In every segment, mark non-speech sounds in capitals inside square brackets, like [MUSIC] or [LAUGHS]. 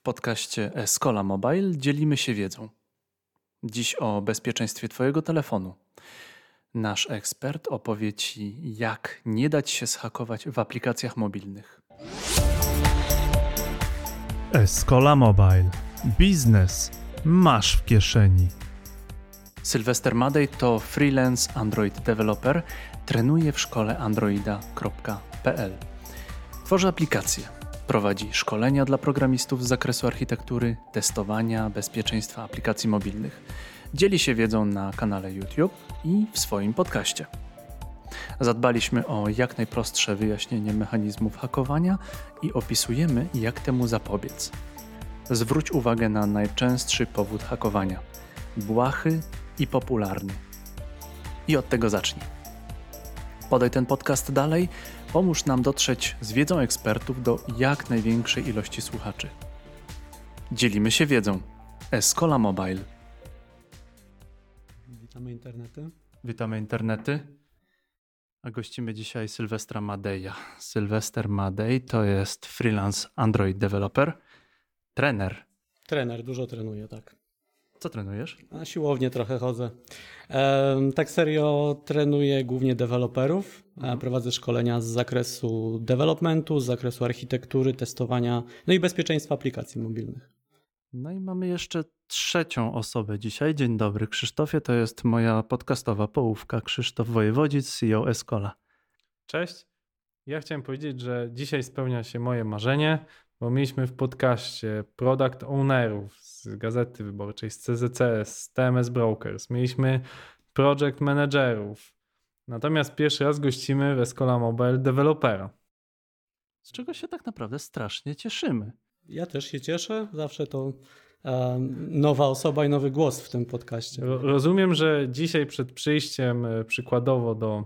W podcaście Escola Mobile dzielimy się wiedzą. Dziś o bezpieczeństwie Twojego telefonu. Nasz ekspert opowie Ci, jak nie dać się schakować w aplikacjach mobilnych. Escola Mobile. Biznes masz w kieszeni. Sylwester Madej to freelance Android developer, trenuje w szkole androida.pl. Tworzy aplikacje, prowadzi szkolenia dla programistów z zakresu architektury, testowania, bezpieczeństwa aplikacji mobilnych. Dzieli się wiedzą na kanale YouTube i w swoim podcaście. Zadbaliśmy o jak najprostsze wyjaśnienie mechanizmów hakowania i opisujemy, jak temu zapobiec. Zwróć uwagę na najczęstszy powód hakowania błahy i popularny. I od tego zacznij. Podaj ten podcast dalej, pomóż nam dotrzeć z wiedzą ekspertów do jak największej ilości słuchaczy. Dzielimy się wiedzą. Escola Mobile. Witamy internety. Witamy internety. A gościmy dzisiaj Sylwestra Madeja. Sylwester Madej to jest freelance Android developer, trener. Trener, dużo trenuję, tak. Co trenujesz? Na siłownię trochę chodzę. Tak serio trenuję głównie deweloperów. E, Prowadzę szkolenia z zakresu developmentu, z zakresu architektury, testowania, no i bezpieczeństwa aplikacji mobilnych. No i mamy jeszcze trzecią osobę dzisiaj. Dzień dobry, Krzysztofie. To jest moja podcastowa połówka. Krzysztof Wojewodzic, CEO Escola. Cześć. Ja chciałem powiedzieć, że dzisiaj spełnia się moje marzenie, bo mieliśmy w podcaście product ownerów z Gazety Wyborczej, z CZCS, z TMS Brokers, mieliśmy project managerów. Natomiast pierwszy raz gościmy w Escola Mobile dewelopera. Z czego się tak naprawdę strasznie cieszymy. Ja też się cieszę, zawsze to em, nowa osoba i nowy głos w tym podcaście. Ro- Rozumiem, że dzisiaj przed przyjściem e, przykładowo do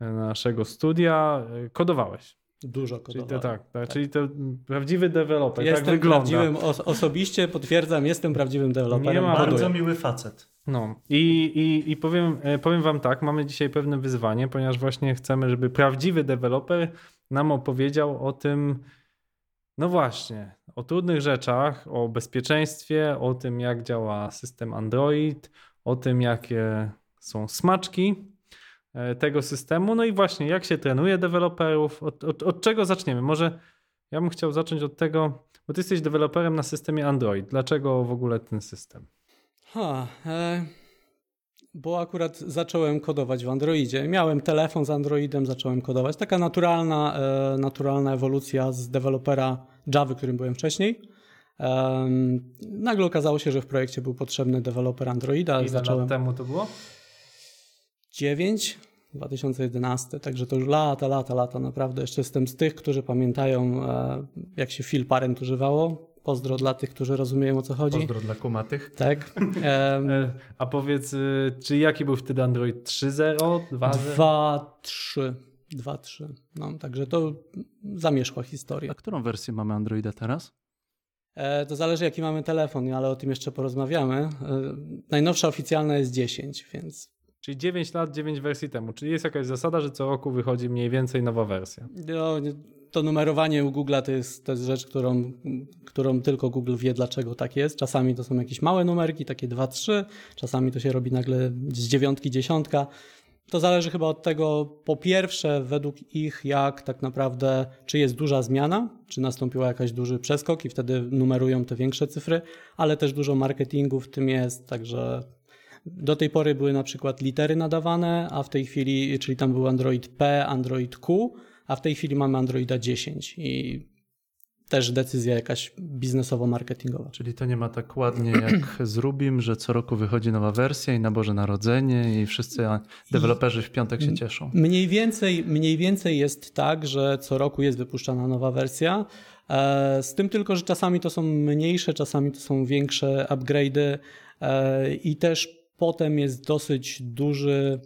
e, naszego studia e, kodowałeś. Dużo Czyli kodowałem. to tak, tak, czyli to prawdziwy deweloper, Jestem tak wygląda. prawdziwym, os- osobiście potwierdzam, jestem prawdziwym deweloperem. Nie ma-. Bardzo miły facet. No i, i, i powiem, e, powiem wam tak, mamy dzisiaj pewne wyzwanie, ponieważ właśnie chcemy, żeby prawdziwy deweloper nam opowiedział o tym, no właśnie, o trudnych rzeczach, o bezpieczeństwie, o tym jak działa system Android, o tym jakie są smaczki tego systemu, no i właśnie jak się trenuje deweloperów, od, od, od czego zaczniemy? Może ja bym chciał zacząć od tego, bo ty jesteś deweloperem na systemie Android. Dlaczego w ogóle ten system? Ha, e, bo akurat zacząłem kodować w Androidzie. Miałem telefon z Androidem, zacząłem kodować. Taka naturalna, e, naturalna ewolucja z dewelopera Java, którym byłem wcześniej. Em, nagle okazało się, że w projekcie był potrzebny deweloper Androida. Ile zacząłem lat temu to było? 9, 2011, także to już lata, lata, lata. Naprawdę jeszcze jestem z tych, którzy pamiętają, e, jak się Phil Parent używało. Pozdro dla tych, którzy rozumieją o co chodzi. Pozdro dla kumatych. Tak. [LAUGHS] E, A powiedz, y, czy jaki był wtedy Android 3.0, 2.0? Dwa, trzy. Dwa, trzy. No, także to zamierzchła historia. A którą wersję mamy Androida teraz? E, to zależy, jaki mamy telefon, ale o tym jeszcze porozmawiamy. E, najnowsza oficjalna jest 10, więc Czyli 9 lat, 9 wersji temu. Czyli jest jakaś zasada, że co roku wychodzi mniej więcej nowa wersja. no, to numerowanie u Google'a to jest, to jest rzecz, którą, którą tylko Google wie, dlaczego tak jest. Czasami to są jakieś małe numerki, takie 2, 3, czasami to się robi nagle z dziewiątki, dziesiątka. To zależy chyba od tego, po pierwsze, według ich, jak tak naprawdę, czy jest duża zmiana, czy nastąpiła jakaś duży przeskok i wtedy numerują te większe cyfry, ale też dużo marketingu w tym jest, także do tej pory były na przykład litery nadawane, a w tej chwili, czyli tam był Android P, Android Q, a w tej chwili mamy Androida 10 i też decyzja jakaś biznesowo-marketingowa. Czyli to nie ma tak ładnie jak [CLEARS THROAT] z Rubim, że co roku wychodzi nowa wersja i na Boże Narodzenie i wszyscy deweloperzy w piątek się cieszą. Mniej więcej, mniej więcej jest tak, że co roku jest wypuszczana nowa wersja. e, Z tym tylko, że czasami to są mniejsze, czasami to są większe upgrade'y e, i też potem jest dosyć duży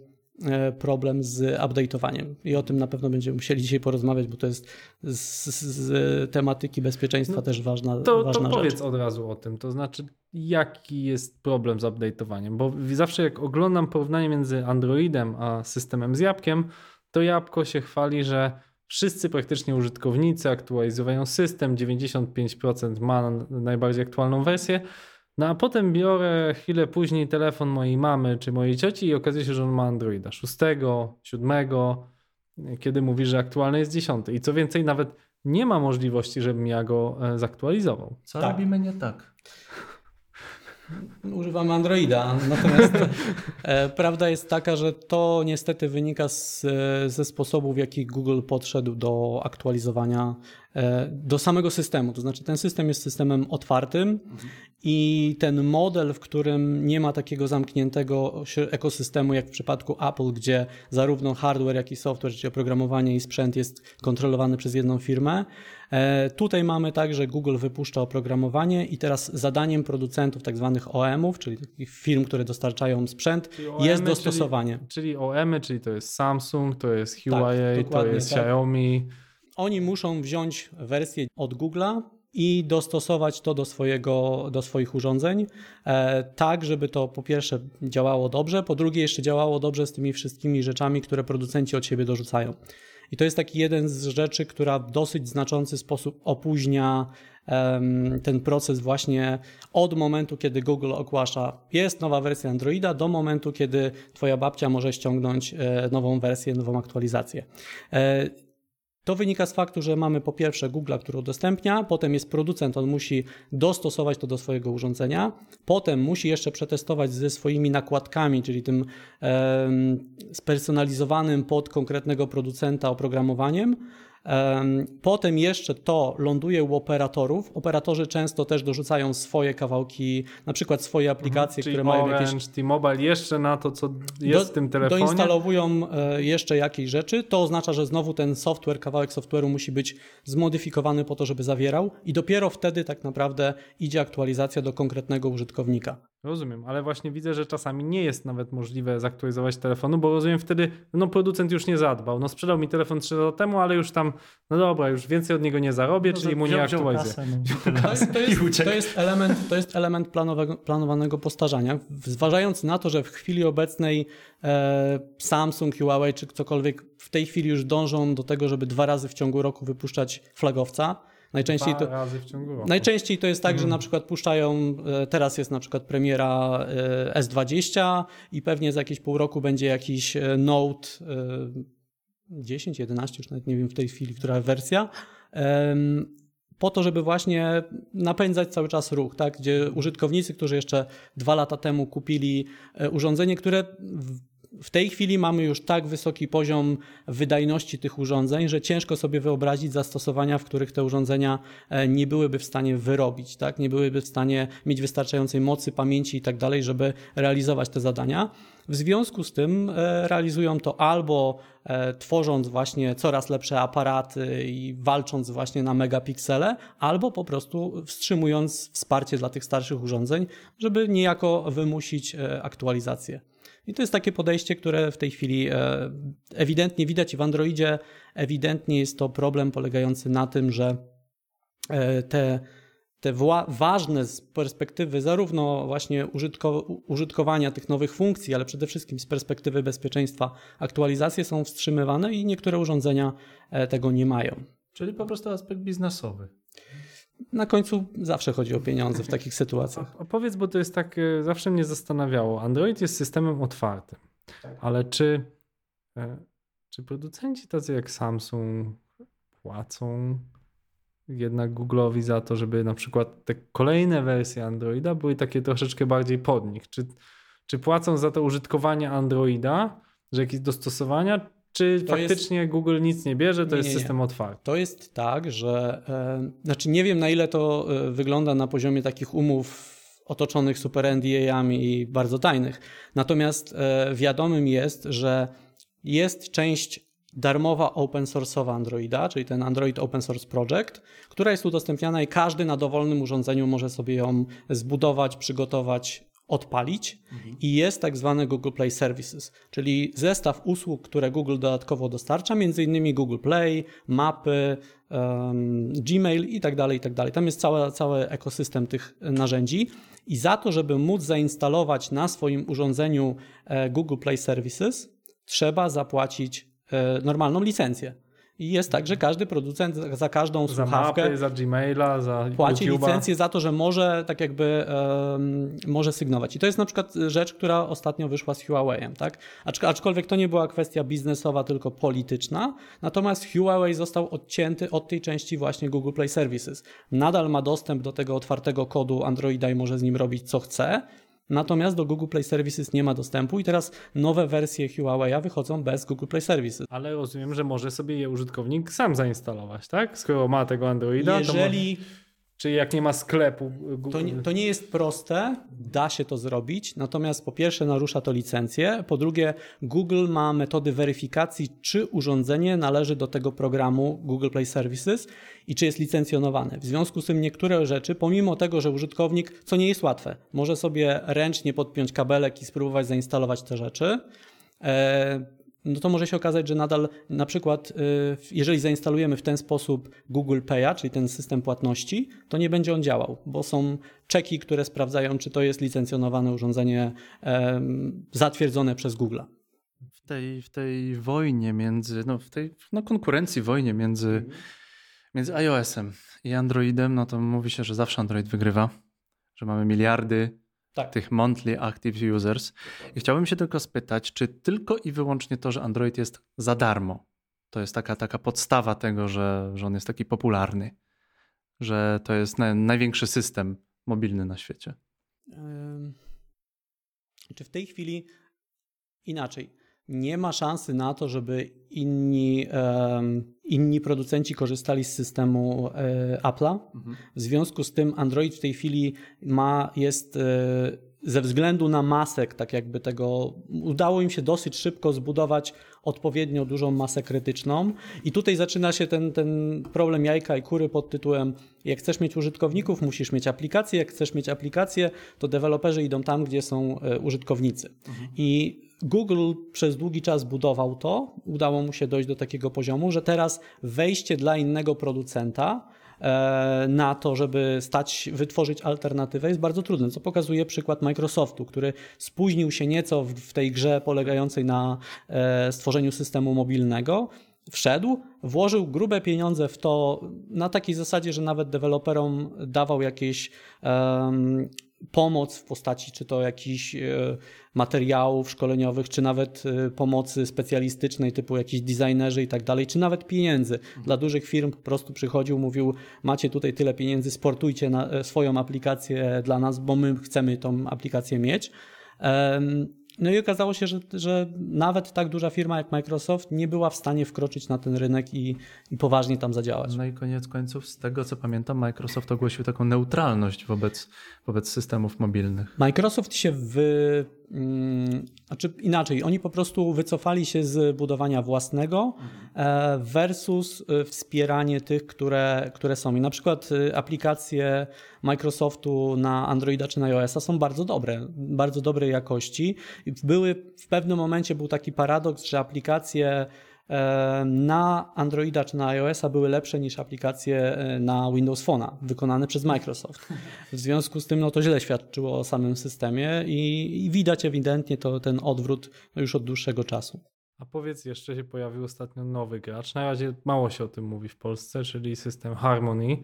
e, problem z update'owaniem. I o tym na pewno będziemy musieli dzisiaj porozmawiać, bo to jest z, z, z tematyki bezpieczeństwa No, też ważna, To, to ważna powiedz rzecz. od razu o tym. To znaczy, jaki jest problem z update'owaniem? Bo zawsze jak oglądam porównanie między Androidem a systemem z jabłkiem, to jabłko się chwali, że wszyscy praktycznie użytkownicy aktualizują system, 95% ma najbardziej aktualną wersję, no a potem biorę chwilę później telefon mojej mamy czy mojej cioci i okazuje się, że on ma Androida 6, 7, kiedy mówi, że aktualny jest 10. I co więcej, nawet nie ma możliwości, żebym ja go e, zaktualizował. Co Tak. robimy nie tak? Używamy Androida, natomiast e, prawda jest taka, że to niestety wynika z, ze sposobu, w jaki Google podszedł do aktualizowania e, do samego systemu. To znaczy, ten system jest systemem otwartym i ten model, w którym nie ma takiego zamkniętego ekosystemu, jak w przypadku Apple, gdzie zarówno hardware, jak i software, czyli oprogramowanie i sprzęt jest kontrolowany przez jedną firmę. E, Tutaj mamy tak, że Google wypuszcza oprogramowanie i teraz zadaniem producentów tak zwanych OEM-ów, czyli takich firm, które dostarczają sprzęt, OEM-y, jest dostosowanie. Czyli, czyli OEM, czyli to jest Samsung, to jest Huawei, to dokładnie jest tak. Xiaomi. Oni muszą wziąć wersję od Google'a i dostosować to do, swojego, do swoich urządzeń, e, tak żeby to po pierwsze działało dobrze, po drugie jeszcze działało dobrze z tymi wszystkimi rzeczami, które producenci od siebie dorzucają. I to jest taki jeden z rzeczy, która w dosyć znaczący sposób opóźnia ten proces właśnie od momentu, kiedy Google ogłasza, jest nowa wersja Androida, do momentu, kiedy twoja babcia może ściągnąć e, nową wersję, nową aktualizację. E, to wynika z faktu, że mamy po pierwsze Google, który udostępnia, potem jest producent, on musi dostosować to do swojego urządzenia, potem musi jeszcze przetestować ze swoimi nakładkami, czyli tym em, spersonalizowanym pod konkretnego producenta oprogramowaniem. Em, Potem jeszcze to ląduje u operatorów. Operatorzy często też dorzucają swoje kawałki, na przykład swoje aplikacje, Czyli które mają Orange, jakieś T-Mobile jeszcze na to, co jest w tym telefonie. Doinstalowują e, jeszcze jakieś rzeczy. To oznacza, że znowu ten software, kawałek software'u musi być zmodyfikowany po to, żeby zawierał i dopiero wtedy tak naprawdę idzie aktualizacja do konkretnego użytkownika. Rozumiem, ale właśnie widzę, że czasami nie jest nawet możliwe zaktualizować telefonu, bo rozumiem wtedy, no producent już nie zadbał. No sprzedał mi telefon 3 lata temu, ale już tam, no dobra, już więcej od niego nie zarobię, czyli mu nie aktualizuję. no. To jest, to jest, to jest element, to jest element planowego, planowanego postarzania. Zważając na to, że w chwili obecnej e, Samsung, Huawei czy ktokolwiek w tej chwili już dążą do tego, żeby dwa razy w ciągu roku wypuszczać flagowca. Najczęściej Dwa to, razy w ciągu roku. Najczęściej to jest tak, Mhm. że na przykład puszczają, e, teraz jest na przykład premiera e, S20 i pewnie za jakieś pół roku będzie jakiś e, Note 10, 11, już nawet nie wiem w tej chwili, która wersja. Po to, żeby właśnie napędzać cały czas ruch, tak? gdzie użytkownicy, którzy jeszcze dwa lata temu kupili e, urządzenie, które w, tej chwili mamy już tak wysoki poziom wydajności tych urządzeń, że ciężko sobie wyobrazić zastosowania, w których te urządzenia e, nie byłyby w stanie wyrobić, tak? nie byłyby w stanie mieć wystarczającej mocy, pamięci i tak dalej, żeby realizować te zadania. W związku z tym e, realizują to albo tworząc właśnie coraz lepsze aparaty i walcząc właśnie na megapiksele, albo po prostu wstrzymując wsparcie dla tych starszych urządzeń, żeby niejako wymusić e, aktualizację. I to jest takie podejście, które w tej chwili e, ewidentnie widać i w Androidzie ewidentnie jest to problem polegający na tym, że e, te, te ważne z perspektywy zarówno właśnie użytko, użytkowania tych nowych funkcji, ale przede wszystkim z perspektywy bezpieczeństwa aktualizacje są wstrzymywane i niektóre urządzenia e, tego nie mają. Czyli po prostu aspekt biznesowy. Na końcu zawsze chodzi o pieniądze w takich sytuacjach. [LAUGHS] Opowiedz, bo to jest tak, e, zawsze mnie zastanawiało. Android jest systemem otwartym, ale czy, e, czy producenci tacy jak Samsung płacą jednak Google'owi za to, żeby na przykład te kolejne wersje Androida były takie troszeczkę bardziej pod nich? Czy, czy płacą za to użytkowanie Androida, że jakieś dostosowania, czy To jest- faktycznie Google nic nie bierze, to Nie, jest nie, nie. system otwarty? To jest tak, że e, znaczy nie wiem na ile to e, wygląda na poziomie takich umów otoczonych super NDA-ami i bardzo tajnych. Natomiast e, wiadomym jest, że jest część darmowa open source'owa Androida, czyli ten Android Open Source Project, która jest udostępniana i każdy na dowolnym urządzeniu może sobie ją zbudować, przygotować, odpalić. I jest tak zwany Google Play Services, czyli zestaw usług, które Google dodatkowo dostarcza, między innymi Google Play, mapy, em, Gmail i tak dalej, i tak dalej. Tam jest cały, cały ekosystem tych narzędzi i za to, żeby móc zainstalować na swoim urządzeniu e, Google Play Services, trzeba zapłacić normalną licencję. I jest tak, że każdy producent za- każdą Za słuchawkę mapy, za Gmaila, za płaci YouTube'a. licencję za to, że może tak jakby em, może sygnować. I to jest na przykład rzecz, która ostatnio wyszła z Huawei'em, tak? Acz, aczkolwiek to nie była kwestia biznesowa, tylko polityczna. Natomiast Huawei został odcięty od tej części właśnie Google Play Services. Nadal ma dostęp do tego otwartego kodu Androida i może z nim robić co chce. Natomiast do Google Play Services nie ma dostępu i teraz nowe wersje Huawei'a wychodzą bez Google Play Services. Ale rozumiem, że może sobie je użytkownik sam zainstalować, tak? Skoro ma tego Androida, to Jeżeli może... Czyli jak nie ma sklepu Google... To nie, to nie jest proste, da się to zrobić, natomiast po pierwsze narusza to licencję, po drugie Google ma metody weryfikacji, czy urządzenie należy do tego programu Google Play Services i czy jest licencjonowane. W związku z tym niektóre rzeczy, pomimo tego, że użytkownik, co nie jest łatwe, może sobie ręcznie podpiąć kabelek i spróbować zainstalować te rzeczy, e, no to może się okazać, że nadal na przykład, y, jeżeli zainstalujemy w ten sposób Google Pay'a, czyli ten system płatności, to nie będzie on działał, bo są czeki, które sprawdzają, czy to jest licencjonowane urządzenie zatwierdzone przez Google. W tej, w tej wojnie między, no w tej no konkurencji wojnie między, między iOS-em i Androidem, no to mówi się, że zawsze Android wygrywa, że mamy miliardy Tak. tych monthly active users. I chciałbym się tylko spytać, czy tylko i wyłącznie to, że Android jest za darmo, to jest taka, taka podstawa tego, że, że on jest taki popularny, że to jest na, największy system mobilny na świecie. Czy w tej chwili inaczej? Nie ma szansy na to, żeby inni, inni producenci korzystali z systemu e, Apple'a. W związku z tym Android w tej chwili ma, jest e, ze względu na masek, tak jakby tego, udało im się dosyć szybko zbudować odpowiednio dużą masę krytyczną. I tutaj zaczyna się ten, ten problem jajka i kury pod tytułem: jak chcesz mieć użytkowników, musisz mieć aplikację. Jak chcesz mieć aplikację, to deweloperzy idą tam, gdzie są e, użytkownicy. I Google przez długi czas budował to, udało mu się dojść do takiego poziomu, że teraz wejście dla innego producenta na to, żeby stać, wytworzyć alternatywę jest bardzo trudne, co pokazuje przykład Microsoftu, który spóźnił się nieco w, w tej grze polegającej na e, stworzeniu systemu mobilnego. Wszedł, włożył grube pieniądze w to na takiej zasadzie, że nawet deweloperom dawał jakieś em, pomoc w postaci czy to jakichś e, materiałów szkoleniowych, czy nawet e, pomocy specjalistycznej typu jakiś designerzy i tak dalej, czy nawet pieniędzy. Dla dużych firm po prostu przychodził, mówił macie tutaj tyle pieniędzy, sportujcie na, e, swoją aplikację dla nas, bo my chcemy tą aplikację mieć. No i okazało się, że, że nawet tak duża firma jak Microsoft nie była w stanie wkroczyć na ten rynek i, i poważnie tam zadziałać. No i koniec końców, z tego co pamiętam, Microsoft ogłosił taką neutralność wobec, wobec systemów mobilnych. Microsoft się wy... Znaczy inaczej, oni po prostu wycofali się z budowania własnego e, versus e, wspieranie tych, które, które są. I na przykład e, aplikacje Microsoftu na Androida czy na iOS-a są bardzo dobre, bardzo dobrej jakości. Były, w pewnym momencie był taki paradoks, że aplikacje na Androida czy na iOS-a były lepsze niż aplikacje e, na Windows Phone'a wykonane przez Microsoft. W związku z tym no, to źle świadczyło o samym systemie i, i widać ewidentnie to, ten odwrót już od dłuższego czasu. A powiedz, jeszcze się pojawił ostatnio nowy gracz. Na razie mało się o tym mówi w Polsce, czyli system Harmony,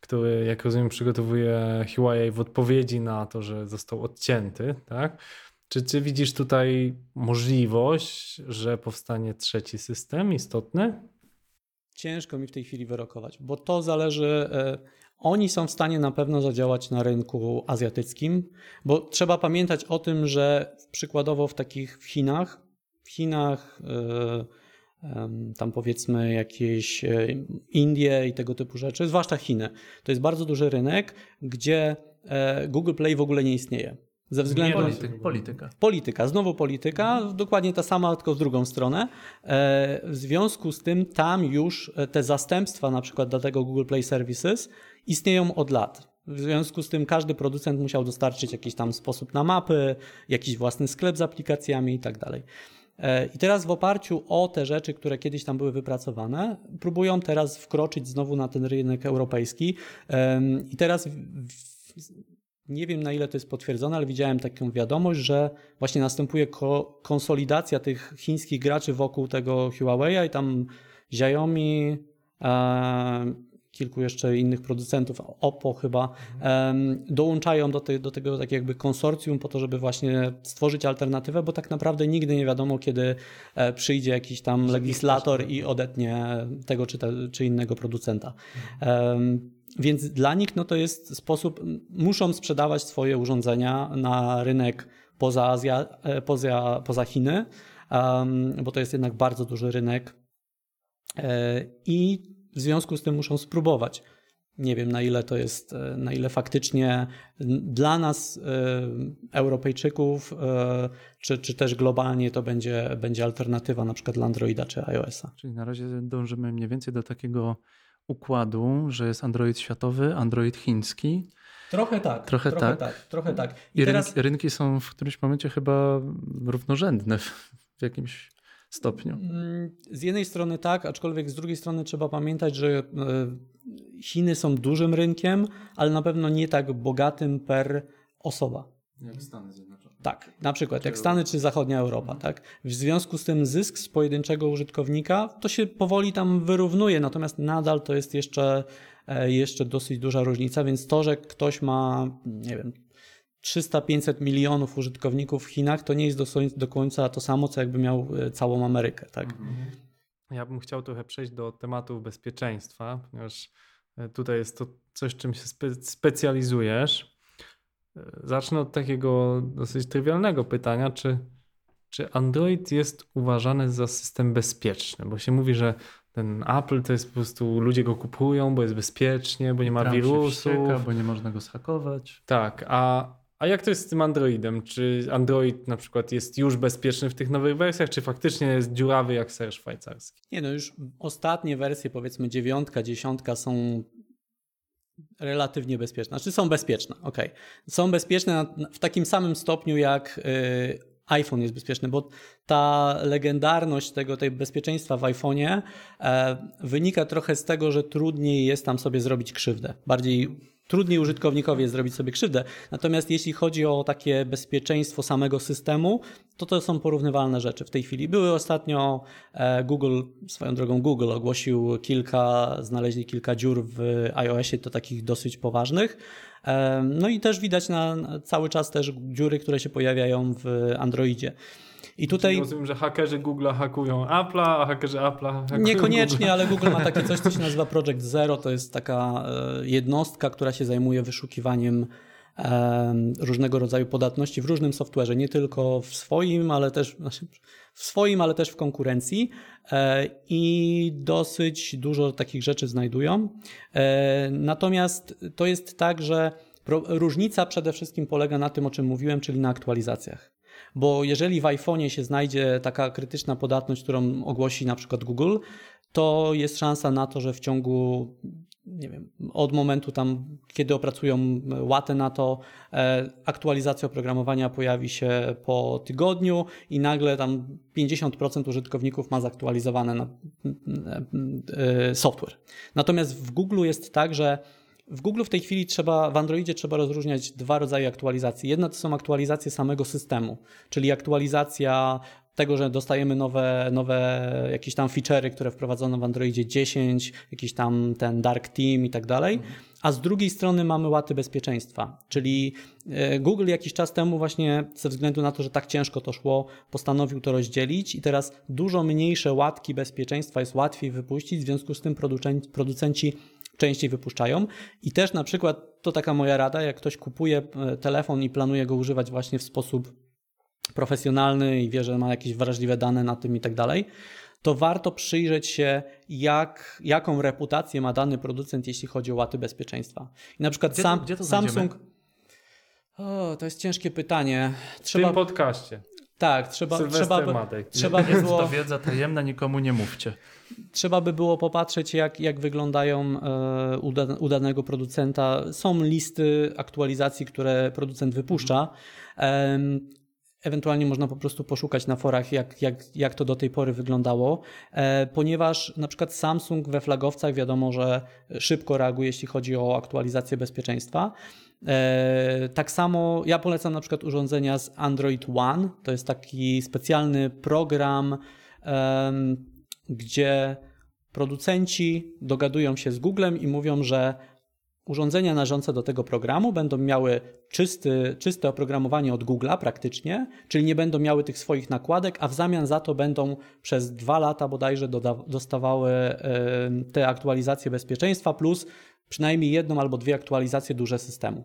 który, jak rozumiem, przygotowuje Huawei w odpowiedzi na to, że został odcięty, tak? Czy, widzisz tutaj możliwość, że powstanie trzeci system istotny? Ciężko mi w tej chwili wyrokować, bo to zależy. e, Oni są w stanie na pewno zadziałać na rynku azjatyckim, bo trzeba pamiętać o tym, że przykładowo w takich w Chinach, w Chinach, e, tam powiedzmy jakieś e, Indie i tego typu rzeczy, zwłaszcza Chiny, to jest bardzo duży rynek, gdzie Google Play w ogóle nie istnieje. Ze względu Polityk, polityka. Polityka, znowu polityka, dokładnie ta sama, tylko w drugą stronę. E, W związku z tym tam już e, te zastępstwa, na przykład dla tego Google Play Services, istnieją od lat. W związku z tym każdy producent musiał dostarczyć jakiś tam sposób na mapy, jakiś własny sklep z aplikacjami i tak dalej. E, I teraz w oparciu o te rzeczy, które kiedyś tam były wypracowane, próbują teraz wkroczyć znowu na ten rynek europejski. I teraz nie wiem na ile to jest potwierdzone, ale widziałem taką wiadomość, że właśnie następuje ko- konsolidacja tych chińskich graczy wokół tego Huawei'a i tam Xiaomi, e, kilku jeszcze innych producentów, Oppo chyba, dołączają do, tej, do tego tak jakby konsorcjum po to, żeby właśnie stworzyć alternatywę, bo tak naprawdę nigdy nie wiadomo, kiedy e, przyjdzie jakiś tam legislator i odetnie tego czy, te, czy innego producenta. Więc dla nich no to jest sposób, muszą sprzedawać swoje urządzenia na rynek poza, Azja, e, poza, poza Chiny, bo to jest jednak bardzo duży rynek. E, I w związku z tym muszą spróbować. Nie wiem, na ile to jest, e, na ile faktycznie dla nas, Europejczyków, czy, czy też globalnie to będzie, będzie alternatywa na przykład dla Androida czy iOS-a. Czyli na razie dążymy mniej więcej do takiego układu, że jest Android światowy, Android chiński. Trochę tak. Trochę, trochę tak. tak. Trochę tak. I, I teraz... rynki, rynki, są w którymś momencie chyba równorzędne [LAUGHS] w, w jakimś stopniu. Mm, z jednej strony tak, aczkolwiek z drugiej strony trzeba pamiętać, że e, Chiny są dużym rynkiem, ale na pewno nie tak bogatym per osoba. Jak Stany Zjednoczone. Tak, na przykład jak Stany czy zachodnia Europa. Tak? W związku z tym zysk z pojedynczego użytkownika to się powoli tam wyrównuje, natomiast nadal to jest jeszcze, e, jeszcze dosyć duża różnica, więc to, że ktoś ma, nie wiem, 300-500 milionów użytkowników w Chinach, to nie jest do, do końca to samo, co jakby miał e, całą Amerykę. Tak? Mhm. Ja bym chciał trochę przejść do tematów bezpieczeństwa, ponieważ e, tutaj jest to coś, czym się spe specjalizujesz. Zacznę od takiego dosyć trywialnego pytania, czy, czy Android jest uważany za system bezpieczny? Bo się mówi, że ten Apple to jest po prostu ludzie go kupują, bo jest bezpiecznie, bo nie ma wirusów. Wścieka, bo nie można go zhakować. Tak, a, a jak to jest z tym Androidem? Czy Android na przykład jest już bezpieczny w tych nowych wersjach, czy faktycznie jest dziurawy jak ser szwajcarski? Nie, no już ostatnie wersje, powiedzmy dziewiątka, dziesiątka są relatywnie bezpieczne. Znaczy są bezpieczne, ok. Są bezpieczne w takim samym stopniu jak y, iPhone jest bezpieczny, bo ta legendarność tego, tej bezpieczeństwa w iPhone'ie e, wynika trochę z tego, że trudniej jest tam sobie zrobić krzywdę. Bardziej trudniej użytkownikowi jest zrobić sobie krzywdę. Natomiast jeśli chodzi o takie bezpieczeństwo samego systemu, to to są porównywalne rzeczy w tej chwili. Były ostatnio e, Google, swoją drogą Google ogłosił kilka, znaleźli kilka dziur w iOSie, to takich dosyć poważnych. E, no i też widać na cały czas też dziury, które się pojawiają w Androidzie. I tutaj... Rozumiem, że hakerzy Google hakują Apple'a, a hakerzy Apple'a hakują Niekoniecznie, Google. ale Google ma takie [LAUGHS] coś, co się nazywa Project Zero. To jest taka e, jednostka, która się zajmuje wyszukiwaniem różnego rodzaju podatności w różnym software'ze, nie tylko w swoim, ale też znaczy w swoim, ale też w konkurencji e, i dosyć dużo takich rzeczy znajdują. E, natomiast to jest tak, że różnica przede wszystkim polega na tym, o czym mówiłem, czyli na aktualizacjach bo jeżeli w iPhone'ie się znajdzie taka krytyczna podatność, którą ogłosi na przykład Google, to jest szansa na to, że w ciągu nie wiem, od momentu tam, kiedy opracują łatę na to, e, aktualizacja oprogramowania pojawi się po tygodniu i nagle tam 50% użytkowników ma zaktualizowane na, e, software. Natomiast w Google jest tak, że w Google w tej chwili trzeba, w Androidzie trzeba rozróżniać dwa rodzaje aktualizacji. Jedna to są aktualizacje samego systemu, czyli aktualizacja tego, że dostajemy nowe, nowe jakieś tam feature'y, które wprowadzono w Androidzie 10, jakiś tam ten Dark Team i tak dalej. A z drugiej strony mamy łaty bezpieczeństwa, czyli e, Google jakiś czas temu właśnie ze względu na to, że tak ciężko to szło, postanowił to rozdzielić i teraz dużo mniejsze łatki bezpieczeństwa jest łatwiej wypuścić, w związku z tym producenci częściej wypuszczają. I też na przykład, to taka moja rada, jak ktoś kupuje e, telefon i planuje go używać właśnie w sposób profesjonalny i wie, że ma jakieś wrażliwe dane na tym i tak dalej, to warto przyjrzeć się, jak, jaką reputację ma dany producent, jeśli chodzi o łaty bezpieczeństwa. I na przykład gdzie sam, gdzie to Samsung. O, to jest ciężkie pytanie. Trzeba... W tym podcaście. Tak, trzeba, trzeba, by, trzeba by było... To wiedza tajemna, nikomu nie mówcie. Trzeba by było popatrzeć, jak, jak wyglądają e, u danego producenta. Są listy aktualizacji, które producent wypuszcza. Ewentualnie można po prostu poszukać na forach, jak, jak, jak to do tej pory wyglądało, e, ponieważ na przykład Samsung we flagowcach wiadomo, że szybko reaguje, jeśli chodzi o aktualizację bezpieczeństwa. E, tak samo ja polecam na przykład urządzenia z Android One. To jest taki specjalny program, gdzie producenci dogadują się z Googlem i mówią, że urządzenia należące do tego programu będą miały czysty, czyste oprogramowanie od Google'a praktycznie, czyli nie będą miały tych swoich nakładek, a w zamian za to będą przez dwa lata bodajże dostawały te aktualizacje bezpieczeństwa plus przynajmniej jedną albo dwie aktualizacje duże systemu.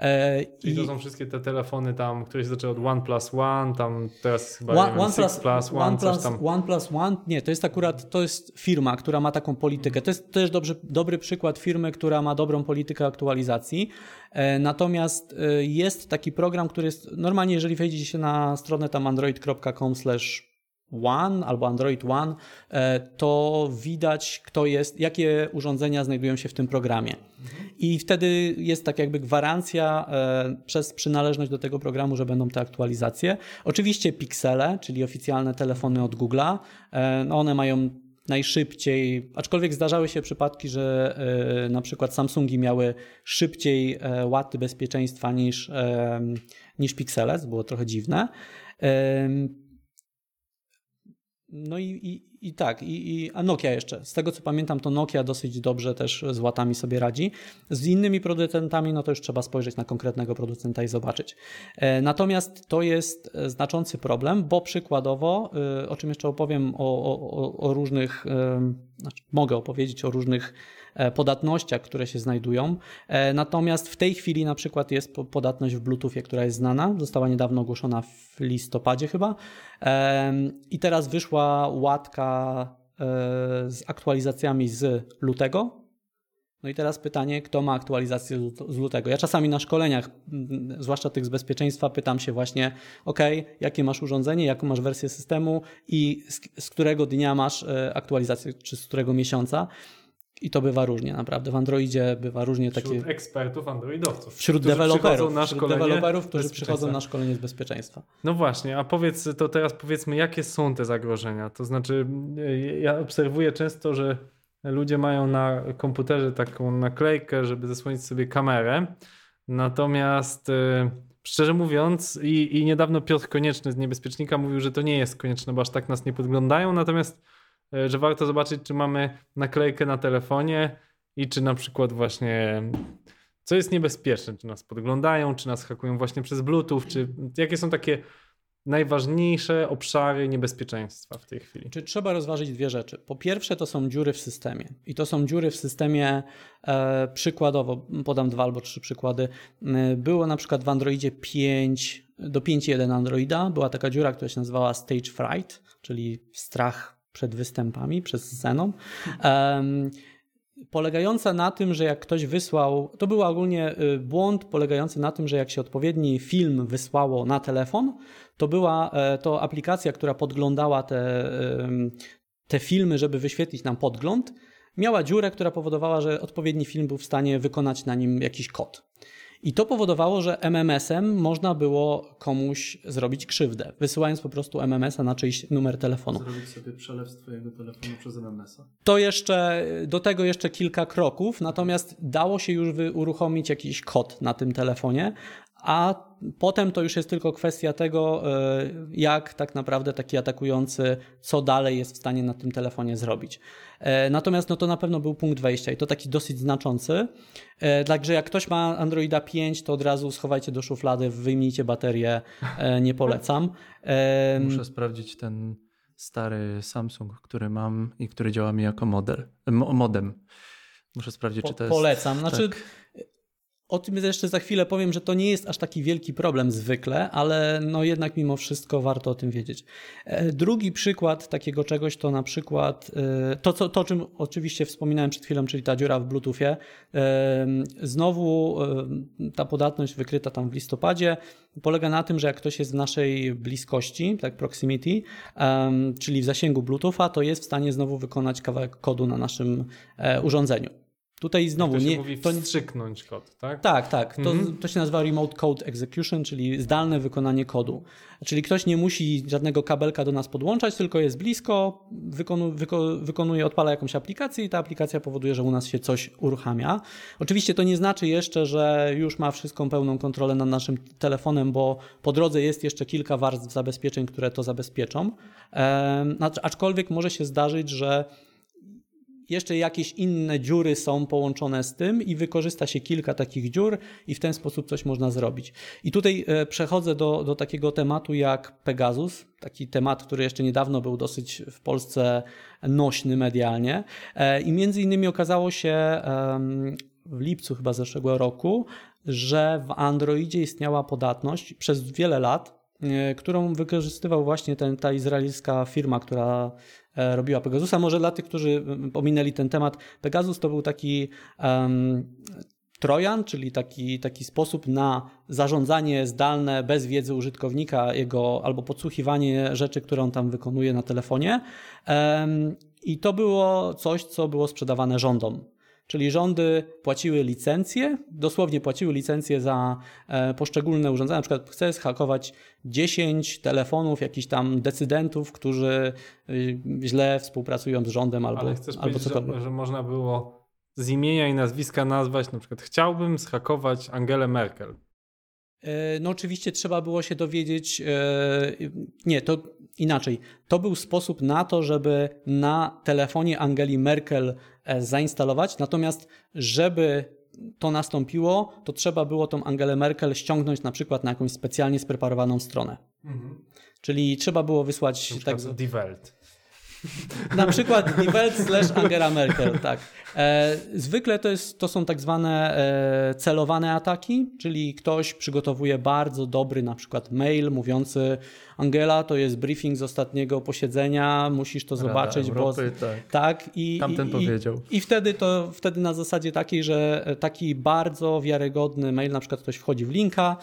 E, Czyli i- to są wszystkie te telefony tam, które się zaczęły od OnePlus One, tam teraz chyba One, wiem, OnePlus, Plus One, OnePlus, coś tam. OnePlus One, nie, to jest akurat, to jest firma, która ma taką politykę. To jest też dobry, dobry przykład firmy, która ma dobrą politykę aktualizacji. E, Natomiast e, jest taki program, który jest, normalnie jeżeli wejdziecie się na stronę tam android.com slash One albo Android One, e, to widać, kto jest, jakie urządzenia znajdują się w tym programie. I wtedy jest tak jakby gwarancja e, przez przynależność do tego programu, że będą te aktualizacje. Oczywiście piksele, czyli oficjalne telefony od Google'a, e, no one mają najszybciej, aczkolwiek zdarzały się przypadki, że na przykład Samsungi miały szybciej łaty bezpieczeństwa niż, niż piksele, co było trochę dziwne. No i, i, i tak, i, i, a Nokia jeszcze. Z tego co pamiętam, to Nokia dosyć dobrze też z łatami sobie radzi. Z innymi producentami, no to już trzeba spojrzeć na konkretnego producenta i zobaczyć. E, Natomiast to jest e, znaczący problem, bo przykładowo, e, o czym jeszcze opowiem, o, o, o- różnych, znaczy mogę opowiedzieć o różnych podatnościach, które się znajdują. E, Natomiast w tej chwili na przykład jest po- podatność w Bluetoothie, która jest znana, została niedawno ogłoszona w listopadzie chyba. I teraz wyszła łatka e, z aktualizacjami z lutego. No i teraz pytanie, kto ma aktualizację z lut- z lutego? Ja czasami na szkoleniach, mm, zwłaszcza tych z bezpieczeństwa, pytam się właśnie, ok, jakie masz urządzenie, jaką masz wersję systemu i z, z którego dnia masz e, aktualizację, czy z którego miesiąca. I to bywa różnie, naprawdę. W Androidzie bywa różnie takie. Wśród ekspertów androidowców. Wśród którzy przychodzą deweloperów, na wśród deweloperów, którzy przychodzą na szkolenie z bezpieczeństwa. No właśnie, a powiedz to teraz powiedzmy, jakie są te zagrożenia? To znaczy, y, ja obserwuję często, że ludzie mają na komputerze taką naklejkę, żeby zasłonić sobie kamerę. Natomiast y, szczerze mówiąc, i, i niedawno Piotr Konieczny z Niebezpiecznika mówił, że to nie jest konieczne, bo aż tak nas nie podglądają. Natomiast, że warto zobaczyć, czy mamy naklejkę na telefonie i czy na przykład właśnie co jest niebezpieczne, czy nas podglądają, czy nas hakują właśnie przez Bluetooth, czy jakie są takie najważniejsze obszary niebezpieczeństwa w tej chwili. Czy trzeba rozważyć dwie rzeczy? Po pierwsze, to są dziury w systemie. I to są dziury w systemie, e, przykładowo, podam dwa albo trzy przykłady. E, Było na przykład w Androidzie 5, do 5.1 Androida, była taka dziura, która się nazywała Stage Fright, czyli strach przed występami, przez sceną. Em, polegająca na tym, że jak ktoś wysłał, to był ogólnie y, błąd polegający na tym, że jak się odpowiedni film wysłało na telefon, to była e, to aplikacja, która podglądała te, te filmy, żeby wyświetlić nam podgląd, miała dziurę, która powodowała, że odpowiedni film był w stanie wykonać na nim jakiś kod. I to powodowało, że MMS-em można było komuś zrobić krzywdę, wysyłając po prostu MMS-a na czyjś numer telefonu. Zrobić sobie przelew z twojego telefonu przez MMS-a. To jeszcze, do tego jeszcze kilka kroków, natomiast dało się już uruchomić jakiś kod na tym telefonie, a potem to już jest tylko kwestia tego, e, jak tak naprawdę taki atakujący, co dalej jest w stanie na tym telefonie zrobić. E, Natomiast no to na pewno był punkt wejścia i to taki dosyć znaczący. Także jak ktoś ma Androida 5, to od razu schowajcie do szuflady, wyjmijcie baterię, e, nie polecam. Muszę sprawdzić ten stary Samsung, który mam i który działa mi jako model, mo- modem. Muszę sprawdzić, Po, czy to jest... polecam. Znaczy, tak. O tym jeszcze za chwilę powiem, że to nie jest aż taki wielki problem zwykle, ale no jednak mimo wszystko warto o tym wiedzieć. E, Drugi przykład takiego czegoś to na przykład e, to, co, to o czym oczywiście wspominałem przed chwilą, czyli ta dziura w Bluetoothie. E, Znowu ta podatność wykryta tam w listopadzie polega na tym, że jak ktoś jest w naszej bliskości, tak proximity, czyli w zasięgu Bluetootha, to jest w stanie znowu wykonać kawałek kodu na naszym urządzeniu. Tutaj znowu nie. mówi to wstrzyknąć kod, tak? tak, tak. To, Mhm. to się nazywa Remote Code Execution, czyli zdalne wykonanie kodu. Czyli ktoś nie musi żadnego kabelka do nas podłączać, tylko jest blisko, wykonu, wyko, wykonuje, odpala jakąś aplikację i ta aplikacja powoduje, że u nas się coś uruchamia. Oczywiście to nie znaczy jeszcze, że już ma wszystką pełną kontrolę nad naszym telefonem, bo po drodze jest jeszcze kilka warstw zabezpieczeń, które to zabezpieczą. Aczkolwiek może się zdarzyć, że jeszcze jakieś inne dziury są połączone z tym i wykorzysta się kilka takich dziur i w ten sposób coś można zrobić. I tutaj e, przechodzę do, do takiego tematu jak Pegasus, taki temat, który jeszcze niedawno był dosyć w Polsce nośny medialnie e, i między innymi okazało się w lipcu chyba zeszłego roku, że w Androidzie istniała podatność przez wiele lat, e, którą wykorzystywał właśnie ten, ta izraelska firma, która robiła Pegasusa. Może dla tych, którzy pominęli ten temat, Pegasus to był taki um, Trojan, czyli taki, taki sposób na zarządzanie zdalne bez wiedzy użytkownika, jego albo podsłuchiwanie rzeczy, które on tam wykonuje na telefonie. Um, I to było coś, co było sprzedawane rządom. Czyli rządy płaciły licencje, dosłownie płaciły licencje za e, poszczególne urządzenia. Na przykład chcę zhakować 10 telefonów jakichś tam decydentów, którzy y, źle współpracują z rządem albo, Ale chcesz albo cokolwiek. Że, że można było z imienia i nazwiska nazwać, na przykład chciałbym zhakować Angelę Merkel. E, no oczywiście trzeba było się dowiedzieć, e, nie, to inaczej. To był sposób na to, żeby na telefonie Angeli Merkel e, zainstalować, natomiast żeby to nastąpiło, to trzeba było tą Angelę Merkel ściągnąć na przykład na jakąś specjalnie spreparowaną stronę. Mhm. Czyli trzeba było wysłać... Na tak, Die Welt. [LAUGHS] Na przykład Die Welt slash Angela Merkel, tak. E, zwykle to, jest, to są tak zwane e, celowane ataki, czyli ktoś przygotowuje bardzo dobry na przykład mail mówiący Angela, to jest briefing z ostatniego posiedzenia, musisz to Rada zobaczyć, Europy, bo tak. tak i, Tamten i, powiedział. I, I wtedy to wtedy na zasadzie takiej, że taki bardzo wiarygodny mail, na przykład ktoś wchodzi w linka,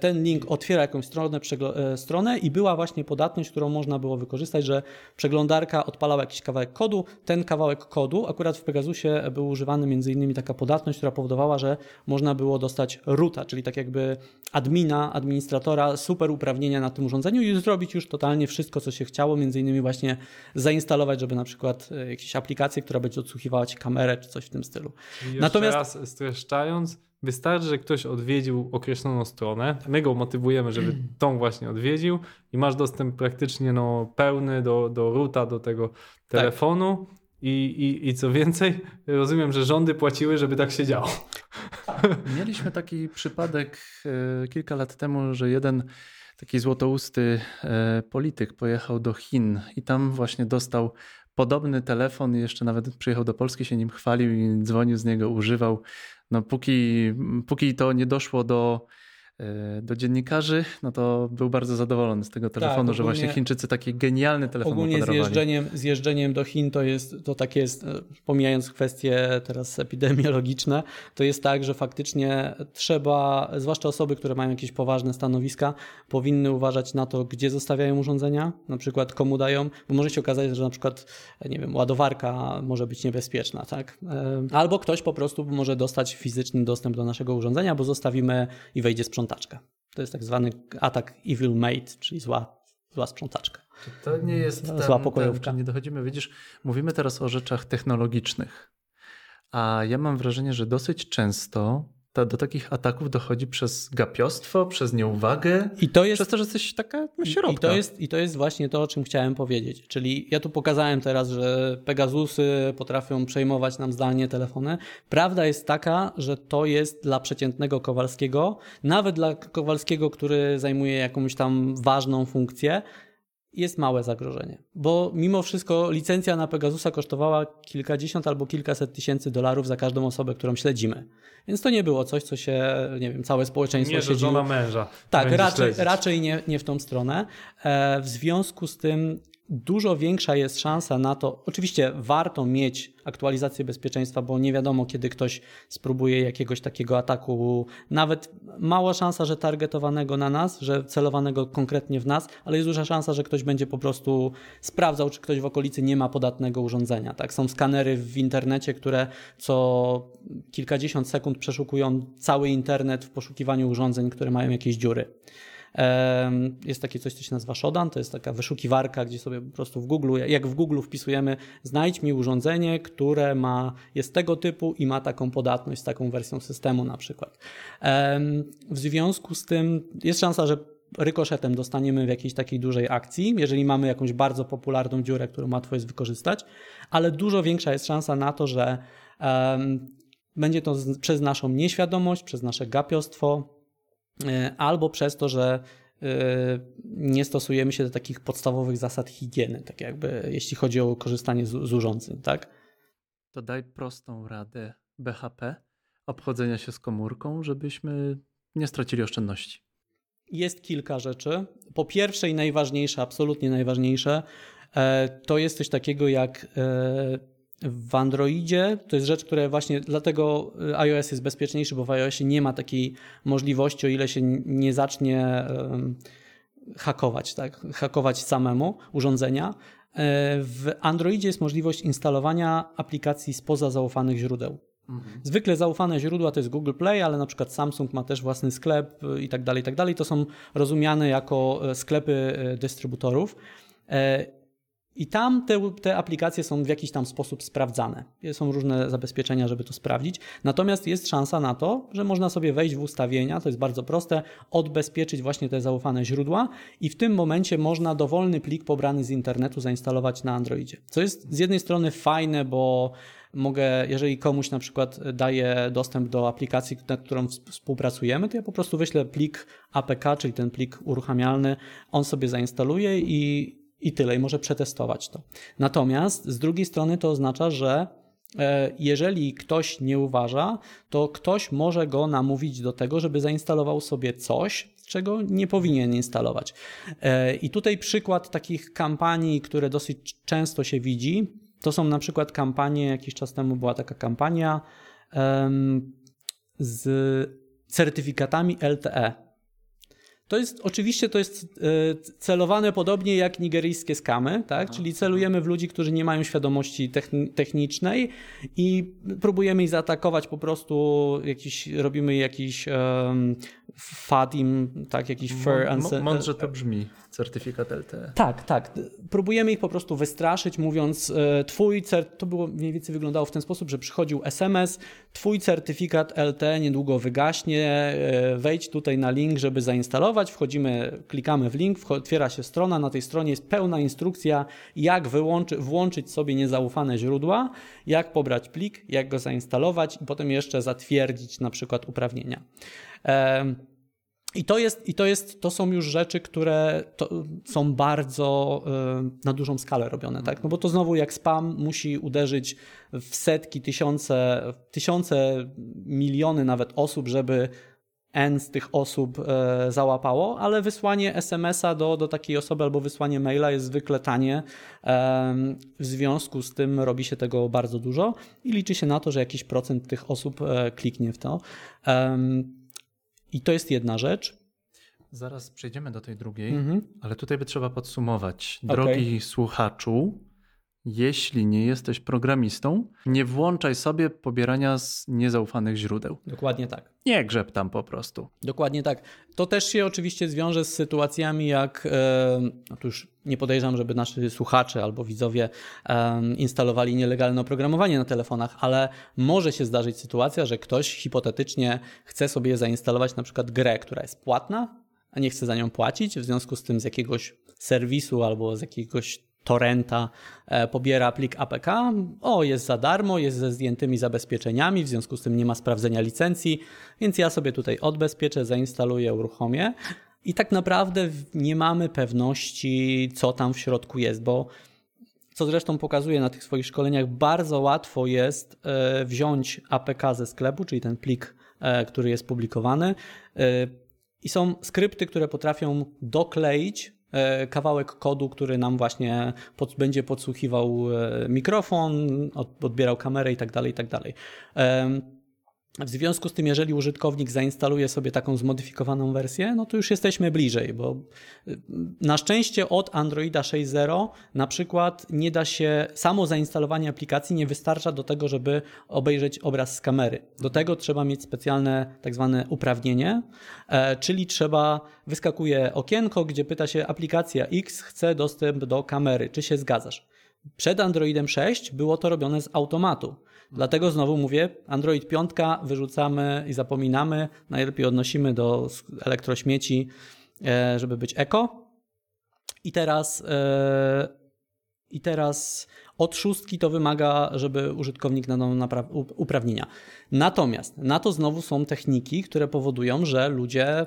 ten link otwiera jakąś stronę, e, stronę i była właśnie podatność, którą można było wykorzystać, że przeglądarka odpalała jakiś kawałek kodu, ten kawałek kodu, akurat w Pegasusie był używany między innymi taka podatność, która powodowała, że można było dostać roota, czyli tak jakby admina, administratora, super uprawnienia na tym urządzeniu i zrobić już totalnie wszystko, co się chciało, między innymi właśnie zainstalować, żeby na przykład e, jakieś aplikacje, która będzie odsłuchiwała ci kamerę czy coś w tym stylu. I Natomiast raz streszczając, wystarczy, że ktoś odwiedził określoną stronę, my go motywujemy, żeby [CLEARS THROAT] tą właśnie odwiedził i masz dostęp praktycznie no, pełny do, do ruta, do tego tak. telefonu. Tak. I, i, I co więcej, rozumiem, że rządy płaciły, żeby tak się działo. Mieliśmy taki przypadek e, kilka lat temu, że jeden taki złotousty e, polityk pojechał do Chin i tam właśnie dostał podobny telefon i jeszcze nawet przyjechał do Polski, się nim chwalił i dzwonił z niego, używał. No póki, póki to nie doszło do do dziennikarzy, no to był bardzo zadowolony z tego tak, telefonu, tak, że właśnie Chińczycy taki genialny telefon Ogólnie z jeżdżeniem, z jeżdżeniem do Chin to jest, to tak jest, e, pomijając kwestie teraz epidemiologiczne, to jest tak, że faktycznie trzeba, zwłaszcza osoby, które mają jakieś poważne stanowiska, powinny uważać na to, gdzie zostawiają urządzenia, na przykład komu dają, bo może się okazać, że na przykład, nie wiem, ładowarka może być niebezpieczna, tak? E, albo ktoś po prostu może dostać fizyczny dostęp do naszego urządzenia, bo zostawimy i wejdzie sprzątać sprzątaczkę. To jest tak zwany atak evil mate, czyli zła, zła sprzątaczka. To nie jest ten, zła pokojówka. Ten, nie dochodzimy, widzisz, mówimy teraz o rzeczach technologicznych, a ja mam wrażenie, że dosyć często ta, do takich ataków dochodzi przez gapiostwo, przez nieuwagę, I to jest, przez to, że jesteś taka środka. I to, jest, I to jest właśnie to, o czym chciałem powiedzieć. Czyli ja tu pokazałem teraz, że Pegasusy potrafią przejmować nam zdalnie telefony. Prawda jest taka, że to jest dla przeciętnego Kowalskiego, nawet dla Kowalskiego, który zajmuje jakąś tam ważną funkcję, jest małe zagrożenie, bo mimo wszystko licencja na Pegasusa kosztowała kilkadziesiąt albo kilkaset tysięcy dolarów za każdą osobę, którą śledzimy. Więc to nie było coś, co się, nie wiem, całe społeczeństwo nie, siedziło. żona męża. Tak, raczej, raczej nie, nie w tą stronę. E, w związku z tym dużo większa jest szansa na to. Oczywiście warto mieć aktualizację bezpieczeństwa, bo nie wiadomo, kiedy ktoś spróbuje jakiegoś takiego ataku. Nawet mała szansa, że targetowanego na nas, że celowanego konkretnie w nas, ale jest duża szansa, że ktoś będzie po prostu sprawdzał, czy ktoś w okolicy nie ma podatnego urządzenia. Tak? Są skanery w internecie, które co kilkadziesiąt sekund przeszukują cały internet w poszukiwaniu urządzeń, które mają jakieś dziury. Jest takie coś, co się nazywa Shodan, to jest taka wyszukiwarka, gdzie sobie po prostu w Google, jak w Google wpisujemy, znajdź mi urządzenie, które ma, jest tego typu i ma taką podatność z taką wersją systemu na przykład. W związku z tym jest szansa, że rykoszetem dostaniemy w jakiejś takiej dużej akcji, jeżeli mamy jakąś bardzo popularną dziurę, którą łatwo jest wykorzystać, ale dużo większa jest szansa na to, że będzie to przez naszą nieświadomość, przez nasze gapiostwo, albo przez to, że e, nie stosujemy się do takich podstawowych zasad higieny, tak jakby jeśli chodzi o korzystanie z, z urządzeń, tak? To daj prostą radę BHP obchodzenia się z komórką, żebyśmy nie stracili oszczędności. Jest kilka rzeczy. Po pierwsze i najważniejsze, absolutnie najważniejsze, e, to jest coś takiego jak w Androidzie to jest rzecz, która właśnie dlatego y, iOS jest bezpieczniejszy, bo w iOSie nie ma takiej możliwości, o ile się nie zacznie hakować, tak? hakować samemu urządzenia. E, w Androidzie jest możliwość instalowania aplikacji spoza zaufanych źródeł. Mhm. Zwykle zaufane źródła to jest Google Play, ale na przykład Samsung ma też własny sklep y, i tak dalej, i tak dalej. To są rozumiane jako e, sklepy e, dystrybutorów. I tam te, te, aplikacje są w jakiś tam sposób sprawdzane. Są różne zabezpieczenia, żeby to sprawdzić. Natomiast jest szansa na to, że można sobie wejść w ustawienia, to jest bardzo proste, odbezpieczyć właśnie te zaufane źródła i w tym momencie można dowolny plik pobrany z internetu zainstalować na Androidzie. Co jest z jednej strony fajne, bo mogę, jeżeli komuś na przykład daję dostęp do aplikacji, nad którą współpracujemy, to ja po prostu wyślę plik APK, czyli ten plik uruchamialny, on sobie zainstaluje i i tyle, i może przetestować to. Natomiast z drugiej strony to oznacza, że e, jeżeli ktoś nie uważa, to ktoś może go namówić do tego, żeby zainstalował sobie coś, czego nie powinien instalować. E, I tutaj przykład takich kampanii, które dosyć często się widzi, to są na przykład kampanie, jakiś czas temu była taka kampania z certyfikatami LTE. To jest oczywiście to jest e, celowane podobnie jak nigeryjskie skamy, tak? Czyli celujemy w ludzi, którzy nie mają świadomości technicznej i próbujemy ich zaatakować po prostu jakiś, robimy jakiś um, fadim, tak, jakiś fair and Mądrze to brzmi, certyfikat LTE. Tak, tak. Próbujemy ich po prostu wystraszyć, mówiąc e, twój, to było mniej więcej wyglądało w ten sposób, że przychodził SMS, twój certyfikat LTE niedługo wygaśnie, e, wejdź tutaj na link, żeby zainstalować, wchodzimy, klikamy w link, otwiera się strona, na tej stronie jest pełna instrukcja, jak wyłączy, włączyć sobie niezaufane źródła, jak pobrać plik, jak go zainstalować i potem jeszcze zatwierdzić na przykład uprawnienia. I to, jest, I to jest, to są już rzeczy, które są bardzo na dużą skalę robione, tak? No bo to znowu jak spam musi uderzyć w setki, tysiące, tysiące, miliony nawet osób, żeby N z tych osób e, załapało, ale wysłanie SMS-a do, do takiej osoby albo wysłanie maila jest zwykle tanie. W związku z tym robi się tego bardzo dużo i liczy się na to, że jakiś procent tych osób e, kliknie w to. I to jest jedna rzecz. Zaraz przejdziemy do tej drugiej, mhm. ale tutaj by trzeba podsumować. Drogi okay. słuchaczu, jeśli nie jesteś programistą, nie włączaj sobie pobierania z niezaufanych źródeł. Dokładnie tak. Nie grzeb tam po prostu. Dokładnie tak. To też się oczywiście zwiąże z sytuacjami jak, no tu już nie podejrzewam, żeby nasi słuchacze albo widzowie instalowali nielegalne oprogramowanie na telefonach, ale może się zdarzyć sytuacja, że ktoś hipotetycznie chce sobie zainstalować na przykład grę, która jest płatna, a nie chce za nią płacić, w związku z tym z jakiegoś serwisu albo z jakiegoś torrenta e, pobiera plik APK, o jest za darmo, jest ze zdjętymi zabezpieczeniami, w związku z tym nie ma sprawdzenia licencji, więc ja sobie tutaj odbezpieczę, zainstaluję, uruchomię. I tak naprawdę nie mamy pewności, co tam w środku jest, bo co zresztą pokazuję na tych swoich szkoleniach, bardzo łatwo jest e, wziąć APK ze sklepu, czyli ten plik, e, który jest publikowany i są skrypty, które potrafią dokleić kawałek kodu, który nam właśnie pod, będzie podsłuchiwał e, mikrofon, odbierał kamerę i tak dalej, i tak dalej. W związku z tym, jeżeli użytkownik zainstaluje sobie taką zmodyfikowaną wersję, no to już jesteśmy bliżej, bo y, na szczęście od Androida 6.0 na przykład nie da się, samo zainstalowanie aplikacji nie wystarcza do tego, żeby obejrzeć obraz z kamery. Do tego trzeba mieć specjalne tak zwane uprawnienie, e, czyli trzeba, wyskakuje okienko, gdzie pyta się aplikacja X chce dostęp do kamery, czy się zgadzasz? Przed Androidem 6 było to robione z automatu. Dlatego znowu mówię, Android 5 wyrzucamy i zapominamy, najlepiej odnosimy do elektrośmieci e, żeby być eko. I teraz, e, i teraz od szóstki to wymaga, żeby użytkownik nadał uprawnienia. Natomiast na to znowu są techniki, które powodują, że ludzie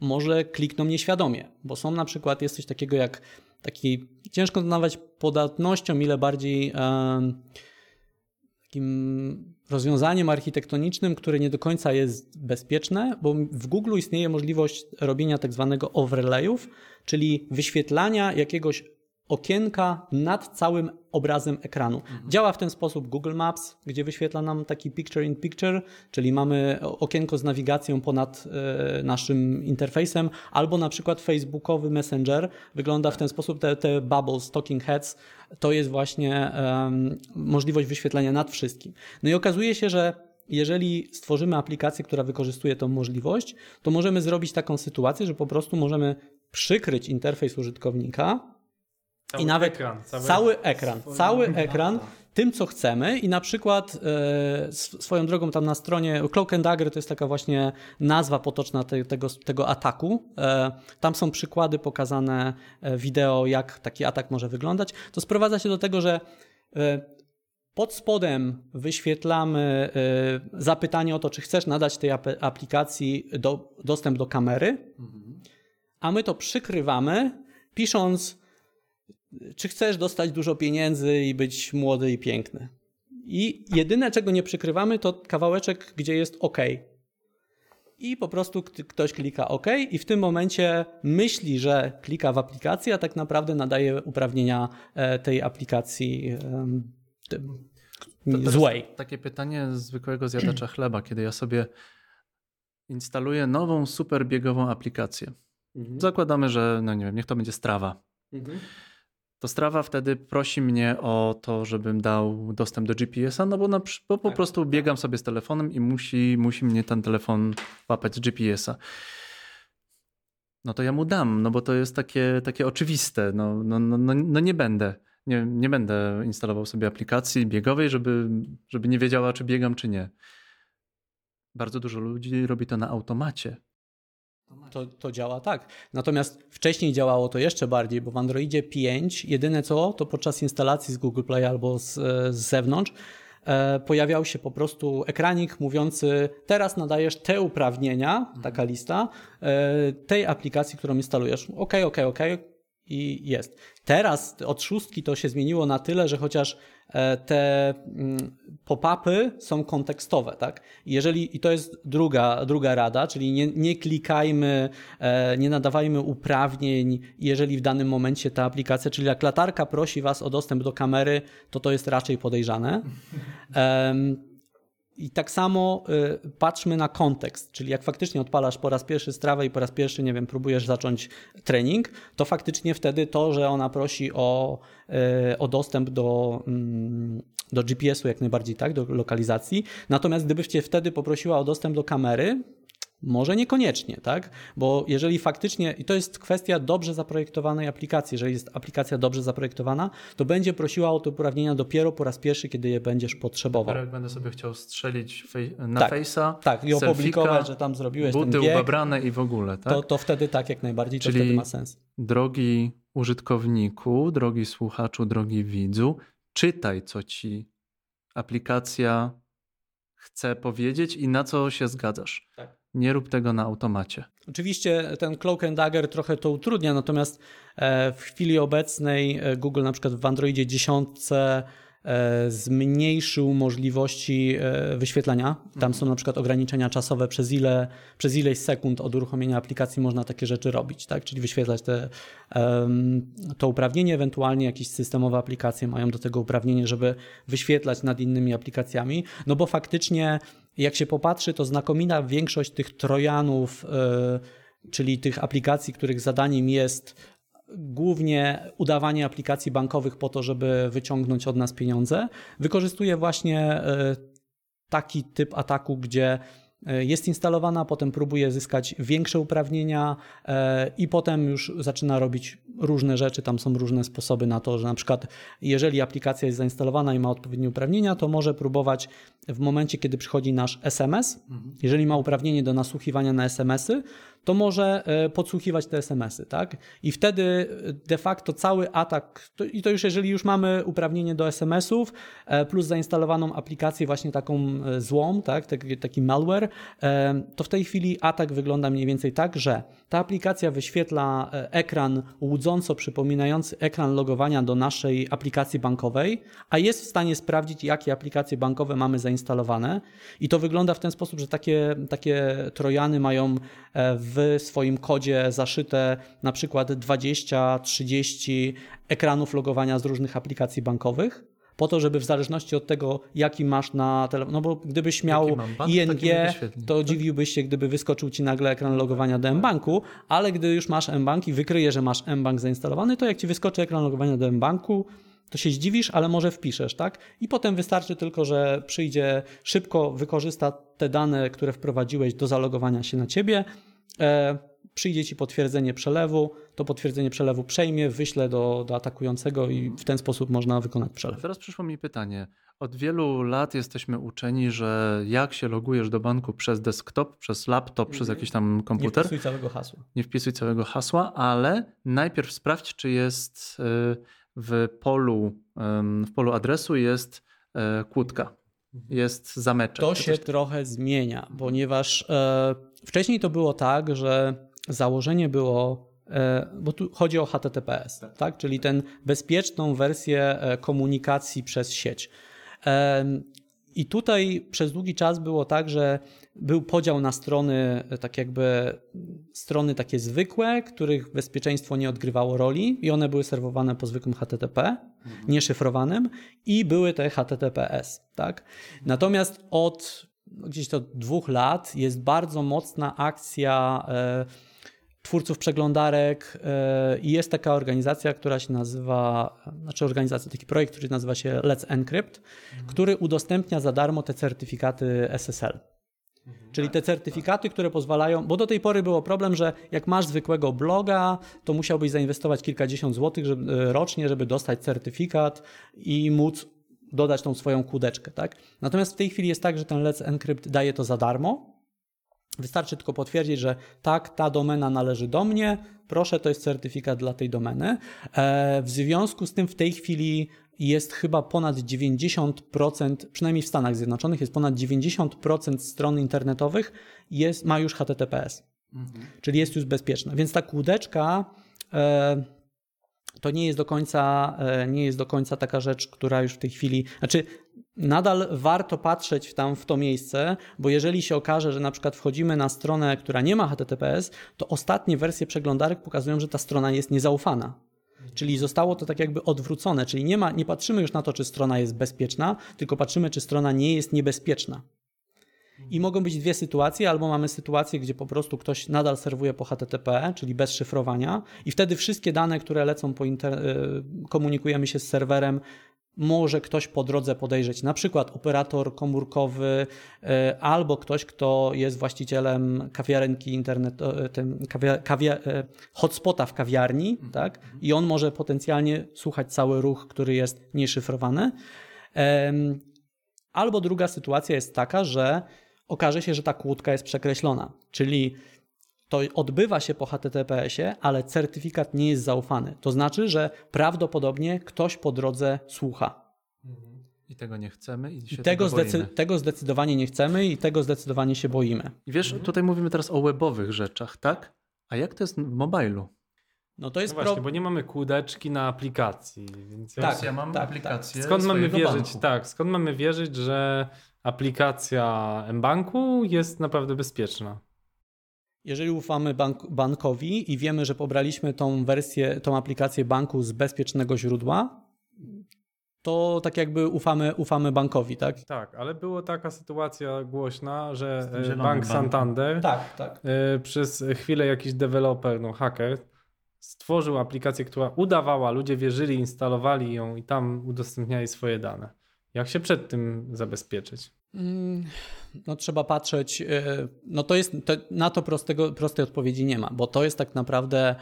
może klikną nieświadomie, bo są na przykład, jest coś takiego jak taki, ciężko to nazwać podatnością, ile bardziej takim rozwiązaniem architektonicznym, które nie do końca jest bezpieczne, bo w Google istnieje możliwość robienia tak zwanego overlayów, czyli wyświetlania jakiegoś okienka nad całym obrazem ekranu. Mhm. Działa w ten sposób Google Maps, gdzie wyświetla nam taki picture in picture, czyli mamy okienko z nawigacją ponad e, naszym interfejsem, albo na przykład Facebookowy Messenger wygląda w ten sposób, te, te bubbles, talking heads, to jest właśnie możliwość wyświetlenia nad wszystkim. No i okazuje się, że jeżeli stworzymy aplikację, która wykorzystuje tą możliwość, to możemy zrobić taką sytuację, że po prostu możemy przykryć interfejs użytkownika, Cały I nawet ekran, cały, cały ekran, cały ekran tym, co chcemy i na przykład e, swoją drogą tam na stronie Cloak and Dagger to jest taka właśnie nazwa potoczna te, tego, tego ataku. E, tam są przykłady pokazane e, wideo, jak taki atak może wyglądać. To sprowadza się do tego, że e, pod spodem wyświetlamy e, zapytanie o to, czy chcesz nadać tej aplikacji do, dostęp do kamery, a my to przykrywamy, pisząc czy chcesz dostać dużo pieniędzy i być młody i piękny. I jedyne, czego nie przykrywamy, to kawałeczek, gdzie jest OK. I po prostu ktoś klika OK, i w tym momencie myśli, że klika w aplikacji, a tak naprawdę nadaje uprawnienia e, tej aplikacji złej. Takie pytanie zwykłego zjadacza [CLEARS THROAT] chleba, kiedy ja sobie instaluję nową super biegową aplikację. Mhm. Zakładamy, że no nie wiem, niech to będzie strawa. Mhm to Strava wtedy prosi mnie o to, żebym dał dostęp do GPS-a, no bo, na, bo po tak, prostu tak. biegam sobie z telefonem i musi, musi mnie ten telefon łapać z GPS-a. No to ja mu dam, no bo to jest takie, takie oczywiste. No, no, no, no, no nie będę. Nie, nie będę instalował sobie aplikacji biegowej, żeby, żeby nie wiedziała, czy biegam, czy nie. Bardzo dużo ludzi robi to na automacie to, to działa tak. Natomiast wcześniej działało to jeszcze bardziej, bo w Androidzie 5 jedyne co, to podczas instalacji z Google Play albo z, z zewnątrz e, pojawiał się po prostu ekranik mówiący teraz nadajesz te uprawnienia, mhm. taka lista, e, tej aplikacji, którą instalujesz. OK, OK, OK i jest. Teraz od szóstki to się zmieniło na tyle, że chociaż E, te mm, pop-upy są kontekstowe, tak? Jeżeli, i to jest druga, druga rada, czyli nie, nie klikajmy, e, nie nadawajmy uprawnień, jeżeli w danym momencie ta aplikacja, czyli jak latarka prosi Was o dostęp do kamery, to to jest raczej podejrzane. [LAUGHS] I tak samo y, patrzmy na kontekst, czyli jak faktycznie odpalasz po raz pierwszy strawę i po raz pierwszy, nie wiem, próbujesz zacząć trening, to faktycznie wtedy to, że ona prosi o, y, o dostęp do, mm, do GPS-u jak najbardziej, tak, do lokalizacji. Natomiast gdyby cię wtedy poprosiła o dostęp do kamery, może niekoniecznie, tak? Bo jeżeli faktycznie, i to jest kwestia dobrze zaprojektowanej aplikacji, jeżeli jest aplikacja dobrze zaprojektowana, to będzie prosiła o te uprawnienia dopiero po raz pierwszy, kiedy je będziesz potrzebował. Jak będę sobie chciał strzelić na tak, Face'a, tak, i opublikować, że tam zrobiłeś buty ten bieg, ubabrane i w ogóle, tak? To, to wtedy tak, jak najbardziej, Czyli, to wtedy ma sens. drogi użytkowniku, drogi słuchaczu, drogi widzu, czytaj, co ci aplikacja chce powiedzieć i na co się zgadzasz. Tak. Nie rób tego na automacie. Oczywiście ten Cloak and Dagger trochę to utrudnia, natomiast e, w chwili obecnej e, Google na przykład w Androidzie 10 E, zmniejszył możliwości e, wyświetlania. Tam są na przykład ograniczenia czasowe, przez ile, przez ileś sekund od uruchomienia aplikacji można takie rzeczy robić, tak? czyli wyświetlać te, to uprawnienie, ewentualnie jakieś systemowe aplikacje mają do tego uprawnienie, żeby wyświetlać nad innymi aplikacjami, no bo faktycznie jak się popatrzy, to znakomita większość tych trojanów, e, czyli tych aplikacji, których zadaniem jest głównie udawanie aplikacji bankowych po to, żeby wyciągnąć od nas pieniądze, wykorzystuje właśnie e, taki typ ataku, gdzie e, jest instalowana, potem próbuje zyskać większe uprawnienia e, i potem już zaczyna robić różne rzeczy. Tam są różne sposoby na to, że na przykład jeżeli aplikacja jest zainstalowana i ma odpowiednie uprawnienia, to może próbować w momencie, kiedy przychodzi nasz SMS, jeżeli ma uprawnienie do nasłuchiwania na SMS-y, to może e, podsłuchiwać te SMS-y, tak? I wtedy de facto cały atak, to, i to już jeżeli już mamy uprawnienie do SMS-ów, e, plus zainstalowaną aplikację właśnie taką e, złą, tak? Taki, taki malware, to w tej chwili atak wygląda mniej więcej tak, że ta aplikacja wyświetla ekran łudząco przypominający ekran logowania do naszej aplikacji bankowej, a jest w stanie sprawdzić, jakie aplikacje bankowe mamy zainstalowane. I to wygląda w ten sposób, że takie, takie trojany mają w w swoim kodzie zaszyte na przykład 20-30 ekranów logowania z różnych aplikacji bankowych, po to, żeby w zależności od tego, jaki masz na telefonie, no bo gdybyś miał bank, ING, to tak? dziwiłbyś się, gdyby wyskoczył ci nagle ekran logowania do mBanku, ale gdy już masz mBank i wykryje, że masz mBank zainstalowany, to jak ci wyskoczy ekran logowania do mBanku, to się zdziwisz, ale może wpiszesz, tak? I potem wystarczy tylko, że przyjdzie szybko, wykorzysta te dane, które wprowadziłeś do zalogowania się na ciebie, przyjdzie ci potwierdzenie przelewu, to potwierdzenie przelewu przejmie, wyśle do, do atakującego i w ten sposób można wykonać przelew. Teraz przyszło mi pytanie. Od wielu lat jesteśmy uczeni, że jak się logujesz do banku przez desktop, przez laptop, przez jakiś tam komputer. Nie wpisuj całego hasła. Nie wpisuj całego hasła, ale najpierw sprawdź, czy jest y, w polu, w polu adresu jest e, kłódka, jest. To się trochę zmienia, ponieważ e, wcześniej to było tak, że założenie było e, bo tu chodzi o HTTPS, tak. tak? czyli tę bezpieczną wersję komunikacji przez sieć. I tutaj przez długi czas było tak, że był podział na strony, tak jakby strony takie zwykłe, których bezpieczeństwo nie odgrywało roli i one były serwowane po zwykłym HTTP, mhm. nieszyfrowanym i były te HTTPS, tak? Natomiast od gdzieś to dwóch lat jest bardzo mocna akcja e, twórców przeglądarek e, i jest taka organizacja, która się nazywa, znaczy organizacja, taki projekt, który nazywa się Let's Encrypt, mhm. który udostępnia za darmo te certyfikaty SSL. Mhm. Czyli te certyfikaty, które pozwalają, bo do tej pory było problem, że jak masz zwykłego bloga, to musiałbyś zainwestować kilkadziesiąt złotych żeby, e, rocznie, żeby dostać certyfikat i móc dodać tą swoją kudeczkę. Tak? Natomiast w tej chwili jest tak, że ten Let's Encrypt daje to za darmo Wystarczy tylko potwierdzić, że tak, ta domena należy do mnie, proszę, to jest certyfikat dla tej domeny. E, w związku z tym w tej chwili jest chyba ponad 90%, przynajmniej w Stanach Zjednoczonych, jest ponad 90% stron internetowych jest, ma już HTTPS, mhm. czyli jest już bezpieczna. Więc ta kłódeczka e, to nie jest do końca, e, nie jest do końca taka rzecz, która już w tej chwili, znaczy nadal warto patrzeć tam w to miejsce, bo jeżeli się okaże, że na przykład wchodzimy na stronę, która nie ma HTTPS, to ostatnie wersje przeglądarek pokazują, że ta strona jest niezaufana. Czyli zostało to tak jakby odwrócone, czyli nie, ma, nie patrzymy już na to, czy strona jest bezpieczna, tylko patrzymy, czy strona nie jest niebezpieczna. I mogą być dwie sytuacje, albo mamy sytuację, gdzie po prostu ktoś nadal serwuje po HTTP, czyli bez szyfrowania, i wtedy wszystkie dane, które lecą po inter... Y, komunikujemy się z serwerem, może ktoś po drodze podejrzeć, na przykład operator komórkowy y, albo ktoś, kto jest właścicielem kawiarenki internetu, y, tym kawia, kawia, hotspota w kawiarni, mhm. tak? I on może potencjalnie słuchać cały ruch, który jest nieszyfrowany. Albo druga sytuacja jest taka, że okaże się, że ta kłódka jest przekreślona, czyli to odbywa się po HTTPS-ie, ale certyfikat nie jest zaufany. To znaczy, że prawdopodobnie ktoś po drodze słucha. Mhm. I tego nie chcemy i, I tego, zdecy tego zdecydowanie nie chcemy i tego zdecydowanie się boimy. I wiesz, mhm. tutaj mówimy teraz o webowych rzeczach, tak? A jak to jest w mobilu? No to jest no właśnie, pro... bo nie mamy kłódeczki na aplikacji. Więc tak, ja mam tak, aplikację. Tak. Skąd mamy wierzyć? Banku. Tak, skąd mamy wierzyć, że aplikacja mBanku jest naprawdę bezpieczna. Jeżeli ufamy bank, bankowi i wiemy, że pobraliśmy tą wersję, tą aplikację banku z bezpiecznego źródła, to tak jakby ufamy, ufamy bankowi, tak? Tak, ale była taka sytuacja głośna, że e, Bank Santander tak, tak. E, przez chwilę jakiś deweloper, no haker, stworzył aplikację, która udawała, ludzie wierzyli, instalowali ją i tam udostępniali swoje dane. Jak się przed tym zabezpieczyć? Mm, no trzeba patrzeć, y, no to jest, to, na to prostego, prostej odpowiedzi nie ma, bo to jest tak naprawdę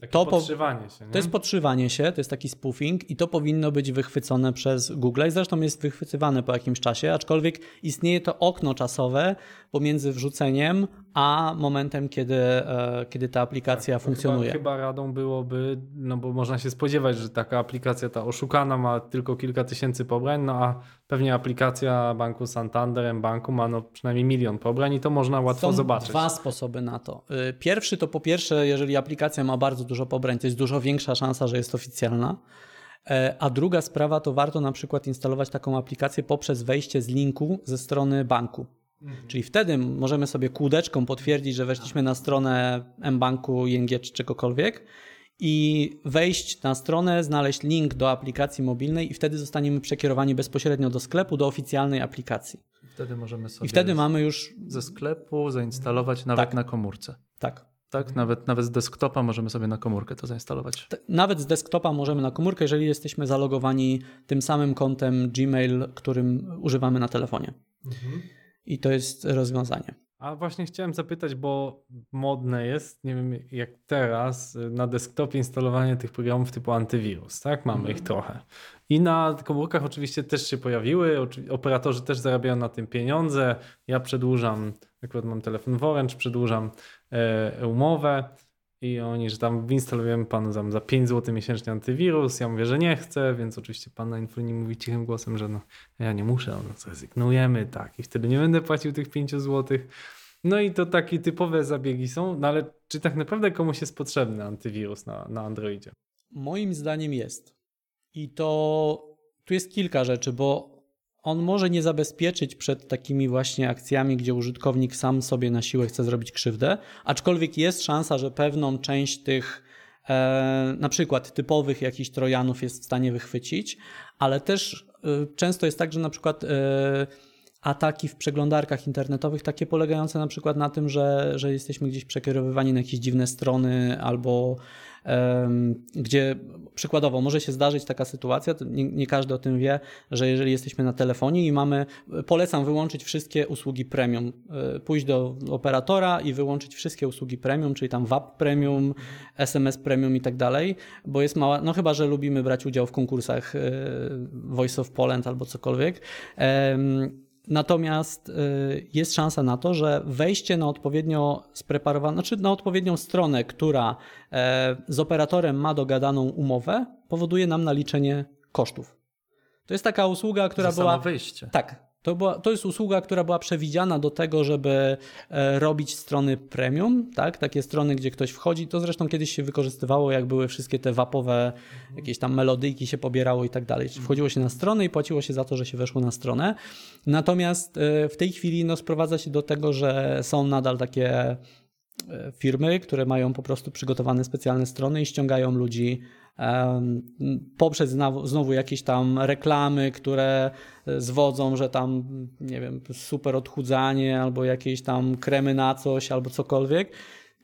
takie to podszywanie się. Nie? To jest podszywanie się, to jest taki spoofing i to powinno być wychwycone przez Google i zresztą jest wychwytywane po jakimś czasie, aczkolwiek istnieje to okno czasowe pomiędzy wrzuceniem a momentem, kiedy, e, kiedy ta aplikacja tak, funkcjonuje. Chyba, chyba radą byłoby, no bo można się spodziewać, że taka aplikacja ta oszukana ma tylko kilka tysięcy pobrań, no a pewnie aplikacja banku Santander, banku ma no przynajmniej milion pobrań i to można łatwo Są zobaczyć. dwa sposoby na to. Y, pierwszy to po pierwsze, jeżeli aplikacja ma bardzo dużo pobrań, to jest dużo większa szansa, że jest oficjalna. E, a druga sprawa to warto na przykład instalować taką aplikację poprzez wejście z linku ze strony banku. Mhm. Czyli wtedy możemy sobie kółdeczką potwierdzić, że weszliśmy na stronę mBanku, ING czy czegokolwiek i wejść na stronę, znaleźć link do aplikacji mobilnej i wtedy zostaniemy przekierowani bezpośrednio do sklepu, do oficjalnej aplikacji. Wtedy możemy sobie I wtedy mamy już ze sklepu zainstalować nawet tak. na komórce. Tak. Tak, nawet, nawet z desktopa możemy sobie na komórkę to zainstalować. Nawet z desktopa możemy na komórkę, jeżeli jesteśmy zalogowani tym samym kontem Gmail, którym używamy na telefonie. Mhm. I to jest rozwiązanie. A właśnie chciałem zapytać, bo modne jest, nie wiem jak teraz, na desktopie instalowanie tych programów typu antywirus, tak? Mamy ich mhm. trochę. I na komórkach oczywiście też się pojawiły, operatorzy też zarabiają na tym pieniądze. Ja przedłużam, akurat mam telefon w Orange, przedłużam e, umowę i oni, że tam instalujemy panu za 5 zł miesięcznie antywirus. Ja mówię, że nie chcę, więc oczywiście pan na infolinii mówi cichym głosem, że no ja nie muszę, no zrezygnujemy, tak. I wtedy nie będę płacił tych 5 zł. No i to takie typowe zabiegi są, no ale czy tak naprawdę komuś jest potrzebny antywirus na, na Androidzie? Moim zdaniem jest. I to tu jest kilka rzeczy, bo on może nie zabezpieczyć przed takimi właśnie akcjami, gdzie użytkownik sam sobie na siłę chce zrobić krzywdę, aczkolwiek jest szansa, że pewną część tych e, na przykład typowych jakichś trojanów jest w stanie wychwycić, ale też e, często jest tak, że na przykład e, ataki w przeglądarkach internetowych, takie polegające na przykład na tym, że, że jesteśmy gdzieś przekierowywani na jakieś dziwne strony albo gdzie przykładowo może się zdarzyć taka sytuacja, nie, nie, każdy o tym wie, że jeżeli jesteśmy na telefonie i mamy, polecam wyłączyć wszystkie usługi premium, e, pójść do operatora i wyłączyć wszystkie usługi premium, czyli tam WAP premium, SMS premium i tak dalej, bo jest mała, no chyba, że lubimy brać udział w konkursach e, Voice of Poland albo cokolwiek. Natomiast y, jest szansa na to, że wejście na odpowiednio spreparowaną, znaczy na odpowiednią stronę, która e, z operatorem ma dogadaną umowę, powoduje nam naliczenie kosztów. To jest taka usługa, która Za była. wejście. Tak, to, była, to jest usługa, która była przewidziana do tego, żeby e, robić strony premium, tak? Takie strony, gdzie ktoś wchodzi. To zresztą kiedyś się wykorzystywało, jak były wszystkie te wapowe, jakieś tam melodyjki się pobierało i tak dalej. Wchodziło się na stronę i płaciło się za to, że się weszło na stronę. Natomiast e, w tej chwili no, sprowadza się do tego, że są nadal takie e, firmy, które mają po prostu przygotowane specjalne strony i ściągają ludzi poprzez znowu jakieś tam reklamy, które e, zwodzą, że tam, nie wiem, super odchudzanie albo jakieś tam kremy na coś albo cokolwiek.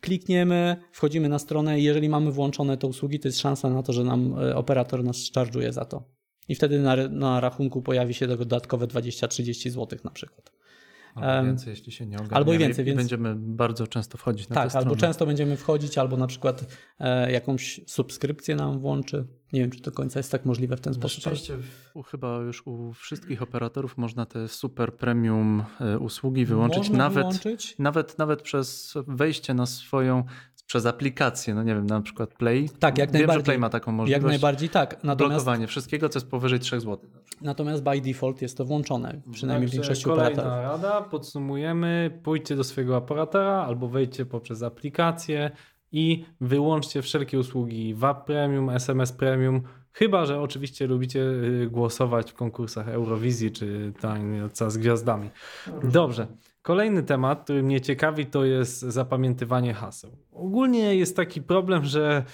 Klikniemy, wchodzimy na stronę i jeżeli mamy włączone te usługi, to jest szansa na to, że nam e, operator nas charge'uje za to. I wtedy na, na rachunku pojawi się dodatkowe 20-30 zł na przykład. Albo więcej, jeśli się nie ogarniemy. Albo i więcej, więc... Będziemy bardzo często wchodzić na tak, albo często będziemy wchodzić, albo na przykład e, jakąś subskrypcję nam włączy. Nie wiem, czy do końca jest tak możliwe w ten na sposób. Oczywiście chyba już u wszystkich operatorów można te super premium e, usługi wyłączyć. nawet, wyłączyć. Nawet, nawet przez wejście na swoją przez aplikację, no nie wiem, na przykład Play. Tak, jak Wiem, najbardziej. Że Play ma taką możliwość. Jak najbardziej tak. Natomiast, blokowanie wszystkiego, co jest powyżej 3 zł. Natomiast by default jest to włączone, przynajmniej w większości kolejna operatorów. rada, podsumujemy, pójdźcie do swojego operatora albo wejdźcie poprzez aplikację i wyłączcie wszelkie usługi WAP Premium, SMS Premium, chyba, że oczywiście lubicie y, głosować w konkursach Eurowizji czy Tańca z Gwiazdami. Dobrze. Kolejny temat, który mnie ciekawi, to jest zapamiętywanie haseł. Ogólnie jest taki problem, że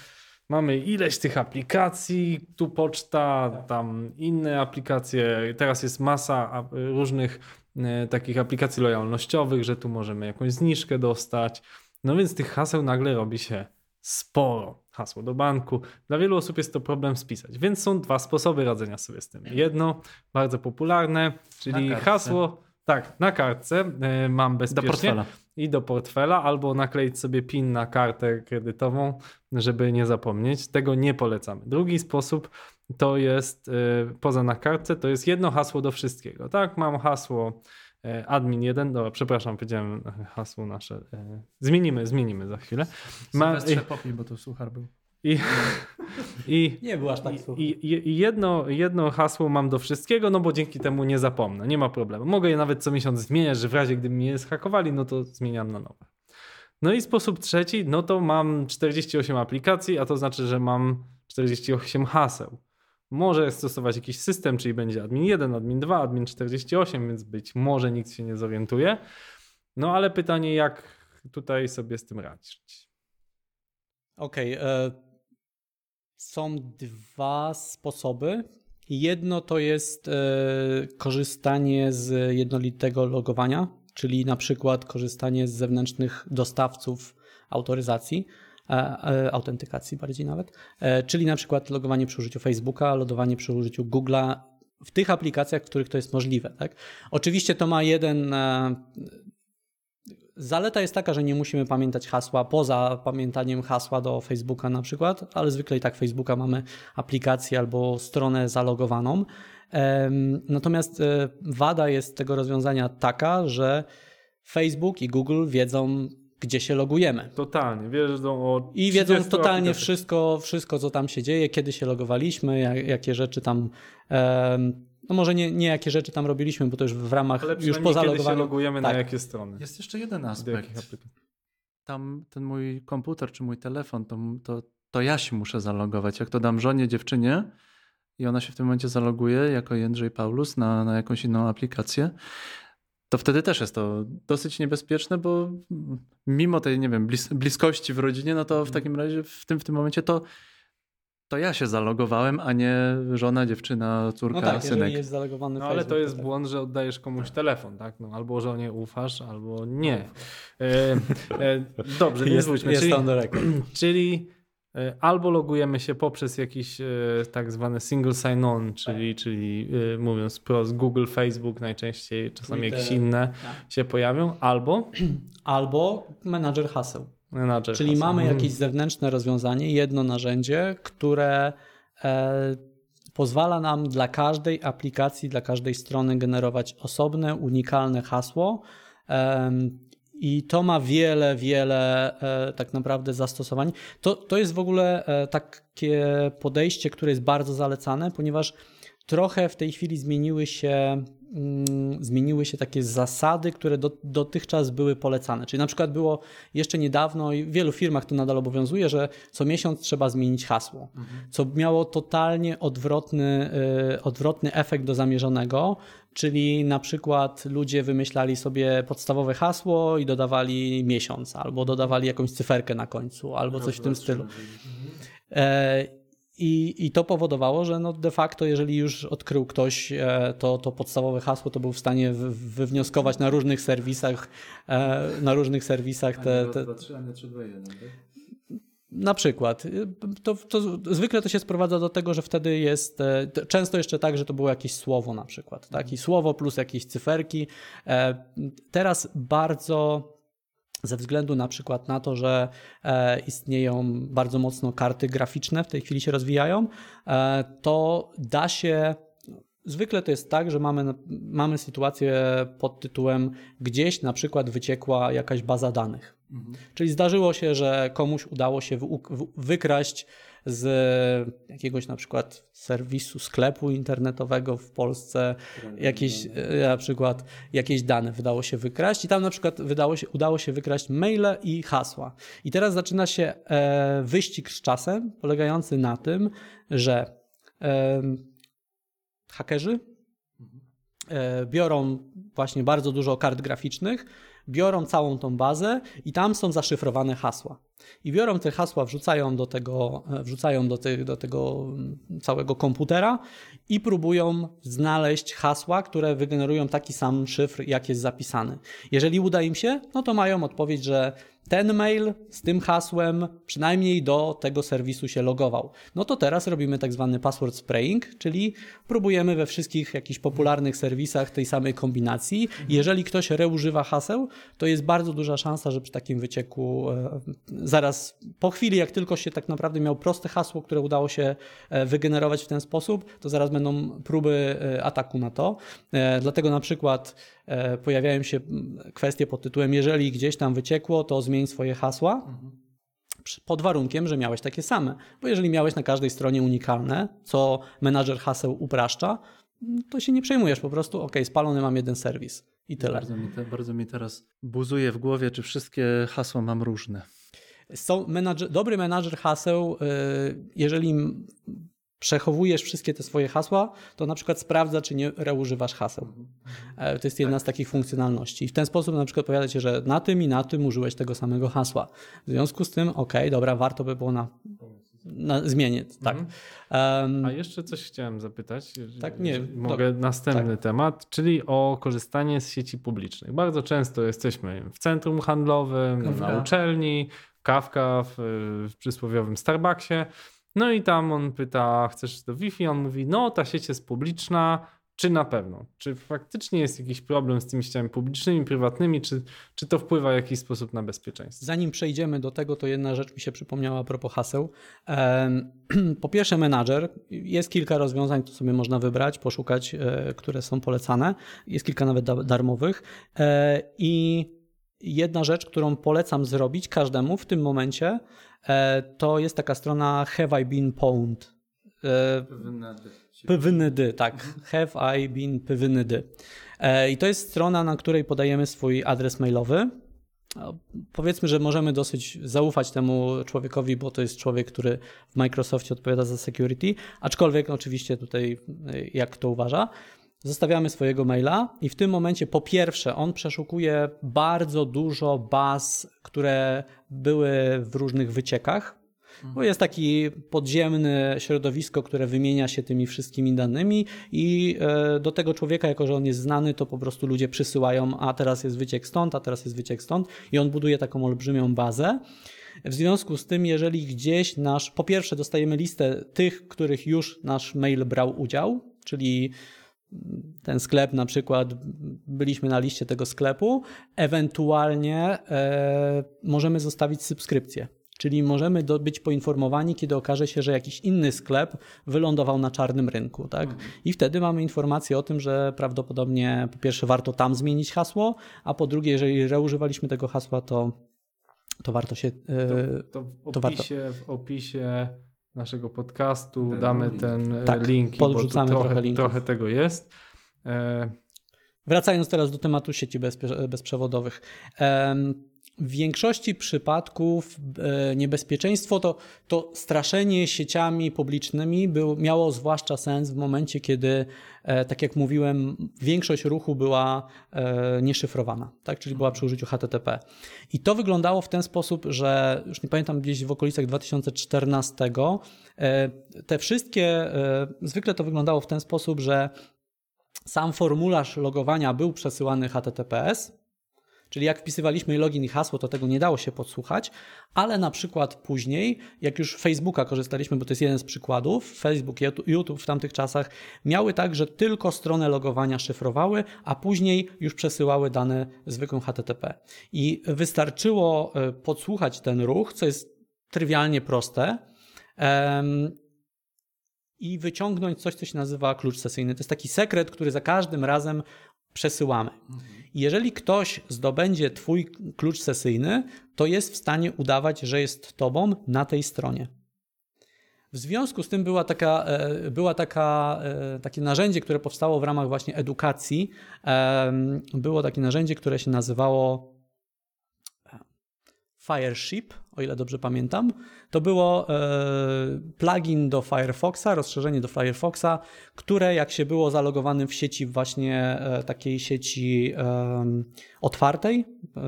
mamy ileś tych aplikacji, tu poczta, tam inne aplikacje, teraz jest masa różnych e, takich aplikacji lojalnościowych, że tu możemy jakąś zniżkę dostać. No więc tych haseł nagle robi się sporo. hasło do banku. Dla wielu osób jest to problem spisać, więc są dwa sposoby radzenia sobie z tym. Jedno, bardzo popularne, czyli hasło, tak, na kartce y, mam Do bezpiecznie portfela. i do portfela, albo nakleić sobie PIN na kartę kredytową, żeby nie zapomnieć. Tego nie polecamy. Drugi sposób to jest, y, poza na kartce, to jest jedno hasło do wszystkiego. Tak, mam hasło y, admin 1, dobra, przepraszam, powiedziałem e, hasło nasze. Zmienimy, zmienimy za chwilę. Ma, Sylwestrze popij, bo to suchar był. I, [LAUGHS] i, Nie był aż tak i, i, jedno, jedno hasło mam do wszystkiego, no bo dzięki temu nie zapomnę, nie ma problemu. Mogę je nawet co miesiąc zmieniać, że w razie gdyby mnie zhakowali, no to zmieniam na nowe. No i sposób trzeci, no to mam 48 aplikacji, a to znaczy, że mam 48 haseł. Może stosować jakiś system, czyli będzie admin 1, admin 2, admin 48, więc być może nikt się nie zorientuje. No ale pytanie, jak tutaj sobie z tym radzić? Okej. e, Są dwa sposoby. Jedno to jest e, korzystanie z jednolitego logowania, czyli na przykład korzystanie z zewnętrznych dostawców autoryzacji, e, autentykacji bardziej nawet, e, czyli na przykład logowanie przy użyciu Facebooka, logowanie przy użyciu Google'a w tych aplikacjach, w których to jest możliwe. Tak? Oczywiście to ma jeden Zaleta jest taka, że nie musimy pamiętać hasła poza pamiętaniem hasła do Facebooka na przykład, ale zwykle i tak Facebooka mamy aplikację albo stronę zalogowaną. Natomiast e, wada jest tego rozwiązania taka, że Facebook i Google wiedzą, gdzie się logujemy. Totalnie, wiedzą o I wiedzą 30 totalnie wszystko, wszystko, co tam się dzieje, kiedy się logowaliśmy, jak, jakie rzeczy tam. em, no może nie, nie jakie rzeczy tam robiliśmy, bo to już w ramach, Ale już poza kiedy się logujemy Tak. na jakie strony. Jest jeszcze jeden aspekt. Tam ten mój komputer czy mój telefon, to, to, to ja się muszę zalogować. Jak to dam żonie, dziewczynie i ona się w tym momencie zaloguje jako Jędrzej Paulus na, na jakąś inną aplikację, to wtedy też jest to dosyć niebezpieczne, bo mimo tej, nie wiem, blis bliskości w rodzinie, no to w takim razie w tym, w tym momencie to, to ja się zalogowałem, a nie żona, dziewczyna, córka, No tak, synek. jest zalogowany No ale to jest tak. błąd, że oddajesz komuś telefon, tak? No, albo że nie ufasz, albo nie. E, e, dobrze, więc Jest, wróćmy. jest czyli, [CLEARS THROAT] czyli e, albo logujemy się poprzez jakiś e, tak zwany single sign-on, czyli, czyli e, mówiąc wprost Google, Facebook najczęściej, czasami Twitter. jakieś inne Tak. się pojawią, albo [CLEARS THROAT] Albo menadżer haseł. Menadżer. Czyli mamy Mhm. jakieś zewnętrzne rozwiązanie, jedno narzędzie, które e, pozwala nam dla każdej aplikacji, dla każdej strony generować osobne, unikalne hasło. Em, I to ma wiele, wiele e, tak naprawdę zastosowań. To, to jest w ogóle e, takie podejście, które jest bardzo zalecane, ponieważ trochę w tej chwili zmieniły się, zmieniły się takie zasady, które do, dotychczas były polecane. Czyli na przykład było jeszcze niedawno i w wielu firmach to nadal obowiązuje, że co miesiąc trzeba zmienić hasło, co miało totalnie odwrotny, y, odwrotny efekt do zamierzonego. Czyli na przykład ludzie wymyślali sobie podstawowe hasło i dodawali miesiąc, albo dodawali jakąś cyferkę na końcu, albo coś w tym stylu. E, I, I to powodowało, że no de facto, jeżeli już odkrył ktoś e, to, to podstawowe hasło, to był w stanie wy- wywnioskować na różnych serwisach, e, na różnych serwisach te, te, na przykład. To, to, zwykle to się sprowadza do tego, że wtedy jest e, często jeszcze tak, że to było jakieś słowo na przykład. Tak? I słowo plus jakieś cyferki. Teraz bardzo ze względu na przykład na to, że e, istnieją bardzo mocno karty graficzne, w tej chwili się rozwijają, e, to da się. Zwykle to jest tak, że mamy, mamy sytuację pod tytułem gdzieś na przykład wyciekła jakaś baza danych. Czyli zdarzyło się, że komuś udało się wy- wy- wykraść z jakiegoś na przykład serwisu sklepu internetowego w Polsce jakieś e, na przykład jakieś dane wydało się wykraść i tam na przykład wydało się, udało się wykraść maile i hasła. I teraz zaczyna się e, wyścig z czasem polegający na tym, że e, hakerzy e, biorą właśnie bardzo dużo kart graficznych, biorą całą tą bazę i tam są zaszyfrowane hasła. I biorą te hasła, wrzucają do tego, e, wrzucają do, do tego mm, całego komputera i próbują znaleźć hasła, które wygenerują taki sam szyfr, jak jest zapisany. Jeżeli uda im się, no to mają odpowiedź, że ten mail z tym hasłem przynajmniej do tego serwisu się logował. No to teraz robimy tak zwany password spraying, czyli próbujemy we wszystkich jakichś popularnych serwisach tej samej kombinacji. Jeżeli ktoś reużywa haseł, to jest bardzo duża szansa, że przy takim wycieku e, zaraz po chwili, jak tylko się tak naprawdę miał proste hasło, które udało się e, wygenerować w ten sposób, to zaraz będą próby e, ataku na to. Dlatego na przykład pojawiają się kwestie pod tytułem jeżeli gdzieś tam wyciekło, to zmień swoje hasła. Pod warunkiem, że miałeś takie same. Bo jeżeli miałeś na każdej stronie unikalne, co menadżer haseł upraszcza, to się nie przejmujesz. Po prostu, ok, spalony mam jeden serwis i tyle. Bardzo mi, te, bardzo mi teraz buzuje w głowie, czy wszystkie hasła mam różne. Są menadżer, dobry menadżer haseł, y, jeżeli przechowujesz wszystkie te swoje hasła, to na przykład sprawdza, czy nie reużywasz haseł. E, to jest jedna z takich funkcjonalności. I w ten sposób na przykład powiada ci, że na tym i na tym użyłeś tego samego hasła. W związku z tym, ok, dobra, warto by było na, na zmienić. Tak. Um, A jeszcze coś chciałem zapytać. Tak, nie. Mogę do, następny tak. temat, czyli o korzystanie z sieci publicznych. Bardzo często jesteśmy w centrum handlowym, Kawka. na uczelni, kawka w, w przysłowiowym Starbucksie no i tam on pyta, chcesz do Wi-Fi? On mówi, no ta sieć jest publiczna, czy na pewno? Czy faktycznie jest jakiś problem z tymi sieciami publicznymi, prywatnymi, czy, czy to wpływa w jakiś sposób na bezpieczeństwo? Zanim przejdziemy do tego, to jedna rzecz mi się przypomniała a propos haseł. [CLEARS THROAT] Po pierwsze, menadżer. Jest kilka rozwiązań, które sobie można wybrać, poszukać, e, które są polecane. Jest kilka nawet darmowych. E, I jedna rzecz, którą polecam zrobić każdemu w tym momencie, E, to jest taka strona Have I Been Pwned? Pwnd, tak. Mhm. Have I Been Pwnd. E, I to jest strona, na której podajemy swój adres mailowy. Powiedzmy, że możemy dosyć zaufać temu człowiekowi, bo to jest człowiek, który w Microsoftie odpowiada za security, aczkolwiek oczywiście tutaj e, jak to uważa. Zostawiamy swojego maila i w tym momencie po pierwsze on przeszukuje bardzo dużo baz, które były w różnych wyciekach, bo jest taki podziemne środowisko, które wymienia się tymi wszystkimi danymi i e, do tego człowieka, jako że on jest znany, to po prostu ludzie przysyłają, a teraz jest wyciek stąd, a teraz jest wyciek stąd i on buduje taką olbrzymią bazę. W związku z tym, jeżeli gdzieś nasz, po pierwsze dostajemy listę tych, których już nasz mail brał udział, czyli ten sklep na przykład, byliśmy na liście tego sklepu, ewentualnie e, możemy zostawić subskrypcję. Czyli możemy do, być poinformowani, kiedy okaże się, że jakiś inny sklep wylądował na czarnym rynku. Tak? Mhm. I wtedy mamy informację o tym, że prawdopodobnie po pierwsze warto tam zmienić hasło, a po drugie, jeżeli reużywaliśmy tego hasła, to, to warto się. E, to, to, w, opisie, to warto... w opisie naszego podcastu ten damy link. ten e, tak, link, podrzucamy bo trochę, trochę, trochę tego jest. E... Wracając teraz do tematu sieci bezprzewodowych. W większości przypadków e, niebezpieczeństwo to, to straszenie sieciami publicznymi był, miało zwłaszcza sens w momencie, kiedy, e, tak jak mówiłem, większość ruchu była e, nieszyfrowana, tak? czyli była przy użyciu HTTP. I to wyglądało w ten sposób, że już nie pamiętam, gdzieś w okolicach 2014 te wszystkie, zwykle to wyglądało w ten sposób, że sam formularz logowania był przesyłany HTTPS, Czyli jak wpisywaliśmy login i hasło, to tego nie dało się podsłuchać, ale na przykład później, jak już Facebooka korzystaliśmy, bo to jest jeden z przykładów, Facebook, YouTube w tamtych czasach miały tak, że tylko stronę logowania szyfrowały, a później już przesyłały dane zwykłym HTTP. I wystarczyło e, podsłuchać ten ruch, co jest trywialnie proste. i wyciągnąć coś, co się nazywa klucz sesyjny. To jest taki sekret, który za każdym razem przesyłamy. Mhm. Jeżeli ktoś zdobędzie Twój klucz sesyjny, to jest w stanie udawać, że jest Tobą na tej stronie. W związku z tym była taka, e, była taka, e, takie narzędzie, które powstało w ramach właśnie edukacji. Było takie narzędzie, które się nazywało Fireship. O ile dobrze pamiętam. To było e, plugin do Firefoxa, rozszerzenie do Firefoxa, które jak się było zalogowanym w sieci właśnie e, takiej sieci otwartej, e,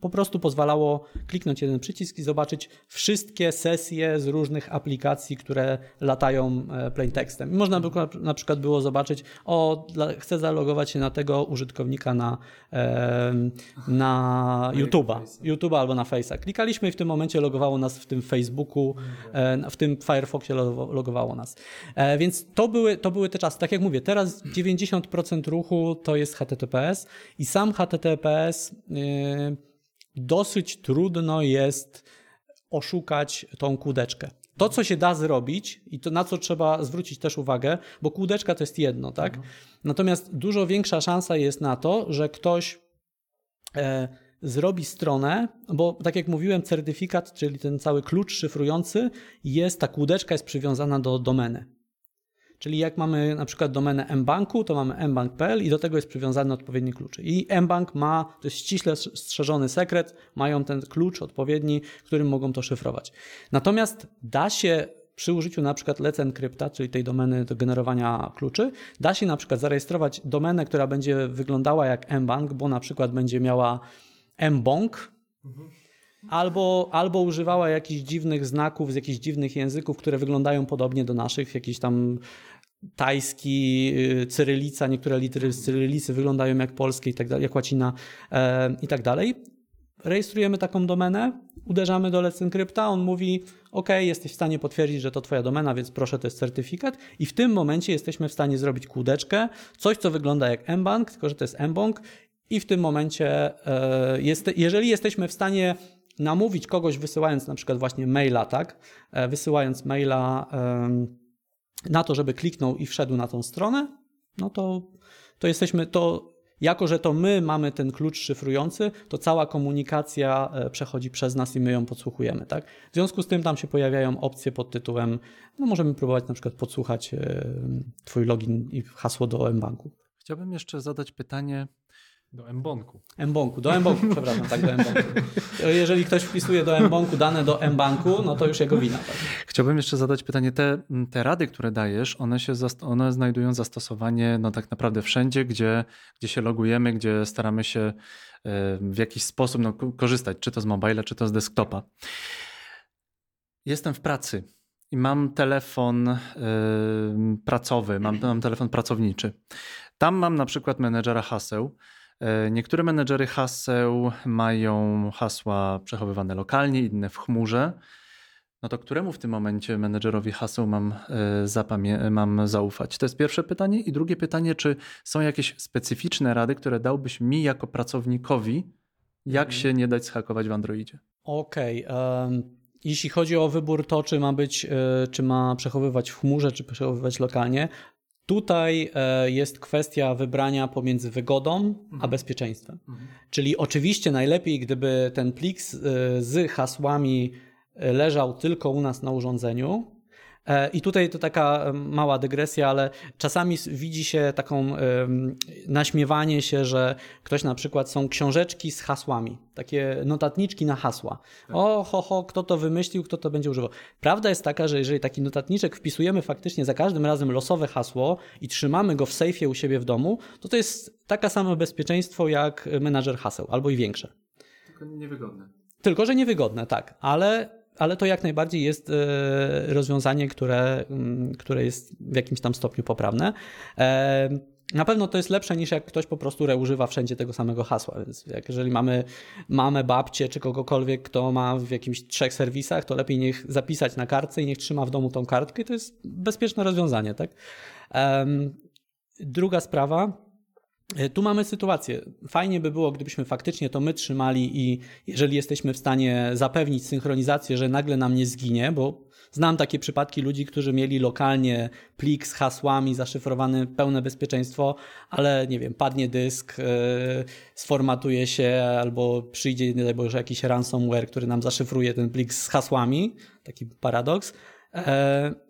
po prostu pozwalało kliknąć jeden przycisk i zobaczyć wszystkie sesje z różnych aplikacji, które latają plaintextem. Można by na przykład było zobaczyć, o, chcę zalogować się na tego użytkownika na, na YouTube'a, YouTube'a albo na Face'a. Klikaliśmy i w tym momencie logowało nas w tym Facebooku, e, w tym Firefoxie logowało nas. E, więc to były, to były te czasy. Tak jak mówię, teraz 90% ruchu to jest HTTPS i sam HTTPS e, dosyć trudno jest oszukać tą kódeczkę. To, co się da zrobić i to, na co trzeba zwrócić też uwagę, bo kółdeczka to jest jedno, tak? Mhm. Natomiast dużo większa szansa jest na to, że ktoś e, zrobi stronę, bo tak jak mówiłem, certyfikat, czyli ten cały klucz szyfrujący, jest, ta kółdeczka jest przywiązana do domeny. Czyli jak mamy na przykład domenę mbanku, to mamy mbank.pl i do tego jest przywiązany odpowiedni klucz. I mbank ma, to jest ściśle strzeżony sekret, mają ten klucz odpowiedni, którym mogą to szyfrować. Natomiast da się przy użyciu na przykład Let's Encrypta, czyli tej domeny do generowania kluczy, da się na przykład zarejestrować domenę, która będzie wyglądała jak mbank, bo na przykład będzie miała mbonk, albo, albo używała jakichś dziwnych znaków z jakichś dziwnych języków, które wyglądają podobnie do naszych, jakiś tam tajski, y, cyrylica, niektóre litery z cyrylicy wyglądają jak polskie i tak dalej, jak łacina e, i tak dalej. Rejestrujemy taką domenę, uderzamy do Let's Encrypta, on mówi OK, jesteś w stanie potwierdzić, że to twoja domena, więc proszę, to jest certyfikat. I w tym momencie jesteśmy w stanie zrobić kółdeczkę, coś co wygląda jak mbank, tylko że to jest mbonk i w tym momencie, e, jest, jeżeli jesteśmy w stanie namówić kogoś wysyłając na przykład właśnie maila, tak, e, wysyłając maila na to, żeby kliknął i wszedł na tą stronę, no to, to jesteśmy, to jako, że to my mamy ten klucz szyfrujący, to cała komunikacja e, przechodzi przez nas i my ją podsłuchujemy. Tak? W związku z tym tam się pojawiają opcje pod tytułem, no możemy próbować na przykład podsłuchać Twój login i hasło do mBanku. Chciałbym jeszcze zadać pytanie, do Mbonku. Mbonku, do Mbonku, przepraszam, tak, do Mbonku. Jeżeli ktoś wpisuje do Mbonku dane do Mbanku, no to już jego wina. Tak. Chciałbym jeszcze zadać pytanie, te, te rady, które dajesz, one, się, one znajdują zastosowanie no tak naprawdę wszędzie, gdzie, gdzie się logujemy, gdzie staramy się e, w jakiś sposób no, korzystać, czy to z mobile, czy to z desktopa. Jestem w pracy i mam telefon y, pracowy, mam, mam telefon pracowniczy. Tam mam na przykład menedżera haseł, niektóre menedżery haseł mają hasła przechowywane lokalnie, inne w chmurze. No to któremu w tym momencie menedżerowi haseł mam, e, mam zaufać? To jest pierwsze pytanie. I drugie pytanie, czy są jakieś specyficzne rady, które dałbyś mi jako pracownikowi, jak mhm. się nie dać schakować w Androidzie? Okej. Okay, um, jeśli chodzi o wybór to, czy ma być, e, czy ma przechowywać w chmurze, czy przechowywać lokalnie, Tutaj e, jest kwestia wybrania pomiędzy wygodą mhm. a bezpieczeństwem. Mhm. Czyli oczywiście najlepiej, gdyby ten plik z, e, z hasłami e, leżał tylko u nas na urządzeniu, I tutaj to taka mała dygresja, ale czasami widzi się taką naśmiewanie się, że ktoś na przykład są książeczki z hasłami, takie notatniczki na hasła. Tak. O, ho, ho, kto to wymyślił, kto to będzie używał. Prawda jest taka, że jeżeli taki notatniczek wpisujemy faktycznie za każdym razem losowe hasło i trzymamy go w sejfie u siebie w domu, to to jest taka samo bezpieczeństwo jak menadżer haseł, albo i większe. Tylko niewygodne. Tylko, że niewygodne, tak, ale ale to jak najbardziej jest e, rozwiązanie, które, mm, które jest w jakimś tam stopniu poprawne. E, na pewno to jest lepsze niż jak ktoś po prostu używa wszędzie tego samego hasła. Więc jak jeżeli mamy mamę, babcię czy kogokolwiek, kto ma w jakimś trzech serwisach, to lepiej niech zapisać na kartce i niech trzyma w domu tą kartkę. To jest bezpieczne rozwiązanie. Tak? Druga sprawa tu mamy sytuację. Fajnie by było, gdybyśmy faktycznie to my trzymali i jeżeli jesteśmy w stanie zapewnić synchronizację, że nagle nam nie zginie, bo znam takie przypadki ludzi, którzy mieli lokalnie plik z hasłami zaszyfrowany, pełne bezpieczeństwo, ale nie wiem, padnie dysk, yy, sformatuje się albo przyjdzie, nie daj Boże, jakiś ransomware, który nam zaszyfruje ten plik z hasłami, taki paradoks E,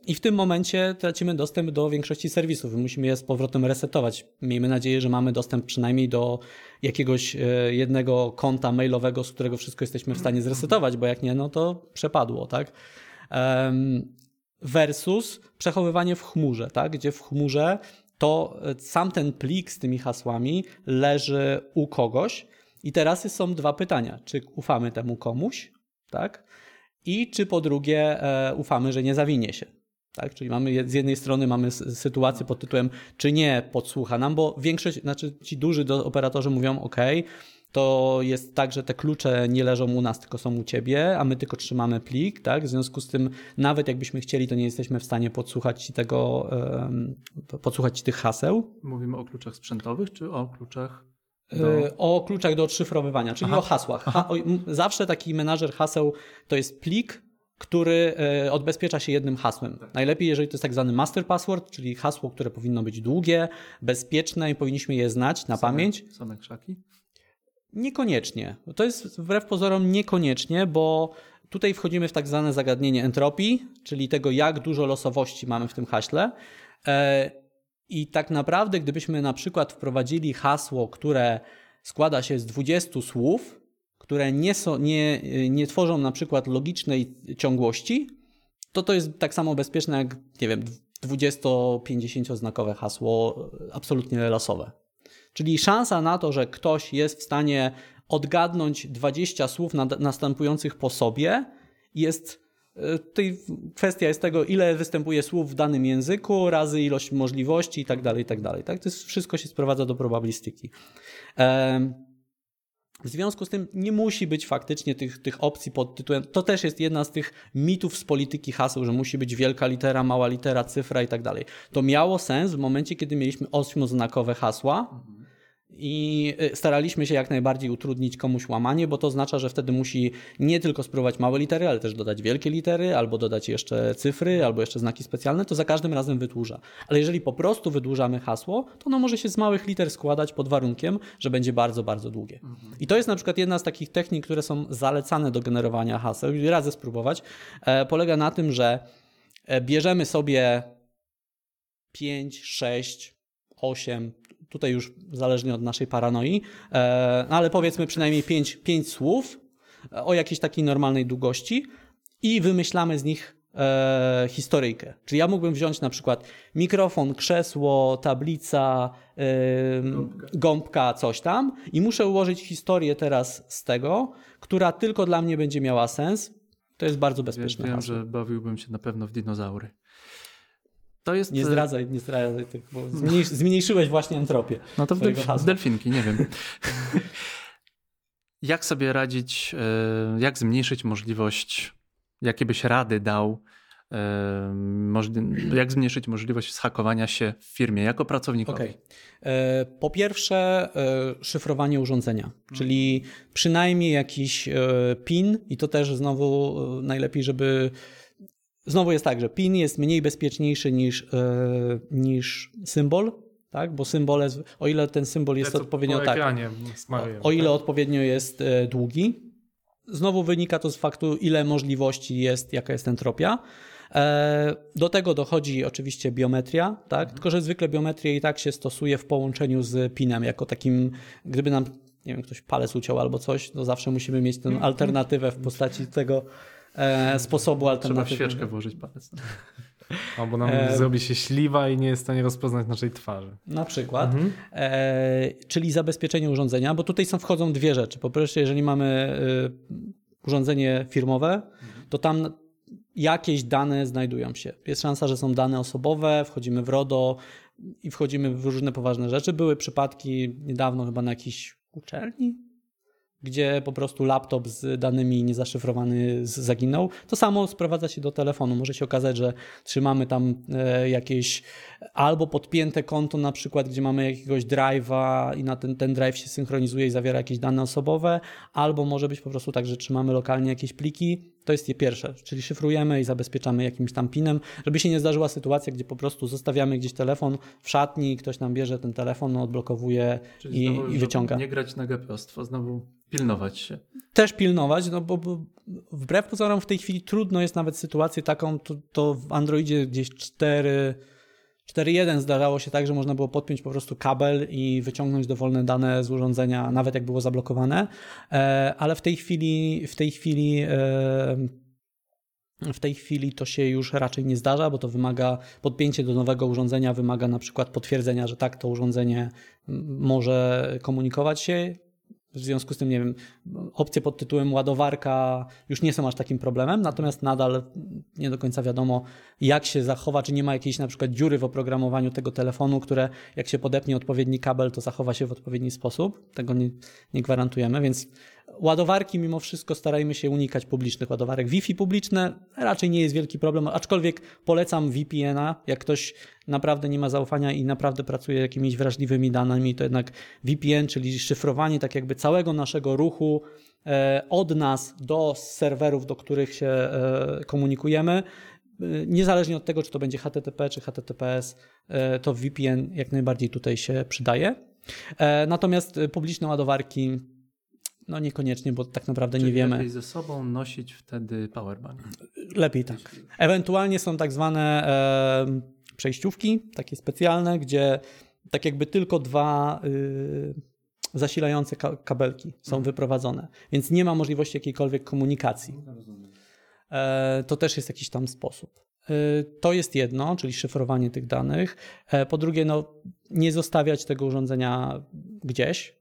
I w tym momencie tracimy dostęp do większości serwisów. Musimy je z powrotem resetować. Miejmy nadzieję, że mamy dostęp przynajmniej do jakiegoś e, jednego konta mailowego, z którego wszystko jesteśmy w stanie zresetować, bo jak nie, no to przepadło, tak? Versus przechowywanie w chmurze, tak? Gdzie w chmurze to sam ten plik z tymi hasłami leży u kogoś. I teraz są dwa pytania. Czy ufamy temu komuś, tak? I czy po drugie e, ufamy, że nie zawinie się. Tak? Czyli mamy z jednej strony mamy sytuację pod tytułem, czy nie podsłucha nam, bo większość, znaczy ci duży operatorzy mówią, OK, to jest tak, że te klucze nie leżą u nas, tylko są u ciebie, a my tylko trzymamy plik, tak? W związku z tym, nawet jakbyśmy chcieli, to nie jesteśmy w stanie podsłuchać ci tego, podsłuchać ci tych haseł. Mówimy o kluczach sprzętowych, czy o kluczach do... Y, o kluczach do odszyfrowywania, czyli Aha. o hasłach. Ha, o, zawsze taki menadżer haseł to jest plik, który y, odbezpiecza się jednym hasłem. Tak. Najlepiej, jeżeli to jest tak zwany master password, czyli hasło, które powinno być długie, bezpieczne i powinniśmy je znać na same, pamięć. Same krzaki? Niekoniecznie. To jest wbrew pozorom niekoniecznie, bo tutaj wchodzimy w tak zwane zagadnienie entropii, czyli tego, jak dużo losowości mamy w tym haśle. E, i tak naprawdę, gdybyśmy na przykład wprowadzili hasło, które składa się z 20 słów, które nie, nie, nie tworzą na przykład logicznej ciągłości, to to jest tak samo bezpieczne jak, nie wiem, 20-50 znakowe hasło, absolutnie losowe. Czyli szansa na to, że ktoś jest w stanie odgadnąć 20 słów następujących po sobie jest E, tutaj kwestia jest tego, ile występuje słów w danym języku, razy ilość możliwości i tak dalej, tak dalej. Tak? To jest, wszystko się sprowadza do probabilistyki. W związku z tym nie musi być faktycznie tych, tych opcji pod tytułem. To też jest jedna z tych mitów z polityki haseł, że musi być wielka litera, mała litera, cyfra i tak dalej. To miało sens w momencie, kiedy mieliśmy ośmioznakowe hasła. Mhm i y, staraliśmy się jak najbardziej utrudnić komuś łamanie, bo to oznacza, że wtedy musi nie tylko spróbować małe litery, ale też dodać wielkie litery, albo dodać jeszcze cyfry, albo jeszcze znaki specjalne, to za każdym razem wydłuża. Ale jeżeli po prostu wydłużamy hasło, to ono może się z małych liter składać pod warunkiem, że będzie bardzo, bardzo długie. I to jest na przykład jedna z takich technik, które są zalecane do generowania haseł i radzę spróbować. E, polega na tym, że e, bierzemy sobie 5, 6, 8, tutaj już zależnie od naszej paranoi, e, no ale powiedzmy przynajmniej pięć, pięć słów o jakiejś takiej normalnej długości i wymyślamy z nich e, historyjkę. Czyli ja mógłbym wziąć na przykład mikrofon, krzesło, tablica, e, gąbka. gąbka, coś tam i muszę ułożyć historię teraz z tego, która tylko dla mnie będzie miała sens. To jest bardzo bezpieczne. Wiem, że bawiłbym się na pewno w dinozaury. To jest... Nie zdradzaj, nie zdradzaj tych, bo zmniejsz, [LAUGHS] zmniejszyłeś właśnie entropię. No to w delf delfinki, nie wiem. [LAUGHS] jak sobie radzić, e, jak zmniejszyć możliwość, jakie byś rady dał, e, jak zmniejszyć możliwość zhakowania się w firmie jako pracownikowi? Okay. E, po pierwsze, szyfrowanie urządzenia, hmm. czyli przynajmniej jakiś PIN i to też znowu najlepiej, żeby Znowu jest tak, że PIN jest mniej bezpieczniejszy niż, yy, niż symbol, tak? bo symbole, o ile ten symbol jest odpowiednio tak, o, o ile tak? odpowiednio jest e, długi, znowu wynika to z faktu, ile możliwości jest, jaka jest entropia. E, do tego dochodzi oczywiście biometria, tak? Mhm. tylko że zwykle biometria i tak się stosuje w połączeniu z PIN-em, jako takim, gdyby nam nie wiem, ktoś palec uciął albo coś, to zawsze musimy mieć tę mhm. alternatywę w postaci tego e, sposobu alternatywnego. Trzeba świeczkę włożyć palec. [LAUGHS] Albo nam e... zrobi się śliwa i nie jest w stanie rozpoznać naszej twarzy. Na przykład. Mhm. E, czyli zabezpieczenie urządzenia, bo tutaj są, wchodzą dwie rzeczy. Po pierwsze, jeżeli mamy e, urządzenie firmowe, to tam jakieś dane znajdują się. Jest szansa, że są dane osobowe, wchodzimy w RODO i wchodzimy w różne poważne rzeczy. Były przypadki niedawno chyba na jakiejś uczelni, gdzie po prostu laptop z danymi niezaszyfrowany zaginął. To samo sprowadza się do telefonu. Może się okazać, że trzymamy tam e, jakieś albo podpięte konto na przykład, gdzie mamy jakiegoś drive'a i na ten, ten drive się synchronizuje i zawiera jakieś dane osobowe, albo może być po prostu tak, że trzymamy lokalnie jakieś pliki. To jest je pierwsze, czyli szyfrujemy i zabezpieczamy jakimś tam pinem, żeby się nie zdarzyła sytuacja, gdzie po prostu zostawiamy gdzieś telefon w szatni, ktoś nam bierze ten telefon, odblokowuje Czyli i, znowu, i wyciąga. Nie grać na gapostwo, znowu pilnować się. Też pilnować, no bo, bo wbrew pozorom w tej chwili trudno jest nawet sytuację taką, to, to w Androidzie gdzieś 4 4.1 zdarzało się tak, że można było podpiąć po prostu kabel i wyciągnąć dowolne dane z urządzenia, nawet jak było zablokowane, E, ale w tej chwili w tej chwili e, w tej chwili to się już raczej nie zdarza, bo to wymaga podpięcie do nowego urządzenia, wymaga na przykład potwierdzenia, że tak, to urządzenie może komunikować się. W związku z tym, nie wiem, opcje pod tytułem ładowarka już nie są aż takim problemem, natomiast nadal nie do końca wiadomo, jak się zachowa, czy nie ma jakiejś na przykład dziury w oprogramowaniu tego telefonu, które jak się podepnie odpowiedni kabel, to zachowa się w odpowiedni sposób. Tego nie, nie gwarantujemy, więc ładowarki mimo wszystko starajmy się unikać publicznych ładowarek. Wi-Fi publiczne raczej nie jest wielki problem, aczkolwiek polecam VPN-a. Jak ktoś naprawdę nie ma zaufania i naprawdę pracuje jakimiś wrażliwymi danymi, to jednak VPN, czyli szyfrowanie tak jakby całego naszego ruchu e, od nas do serwerów, do których się e, komunikujemy, e, niezależnie od tego, czy to będzie HTTP czy HTTPS, to VPN jak najbardziej tutaj się przydaje. Natomiast publiczne ładowarki no niekoniecznie, bo tak naprawdę Czyli nie wiemy. lepiej ze sobą nosić wtedy powerbank. Lepiej tak. Ewentualnie są tak zwane e, przejściówki, takie specjalne, gdzie tak jakby tylko dwa y, zasilające ka- kabelki są wyprowadzone, więc nie ma możliwości jakiejkolwiek komunikacji. E, to też jest jakiś tam sposób. E, To jest jedno, czyli szyfrowanie tych danych. E, Po drugie, no, nie zostawiać tego urządzenia gdzieś.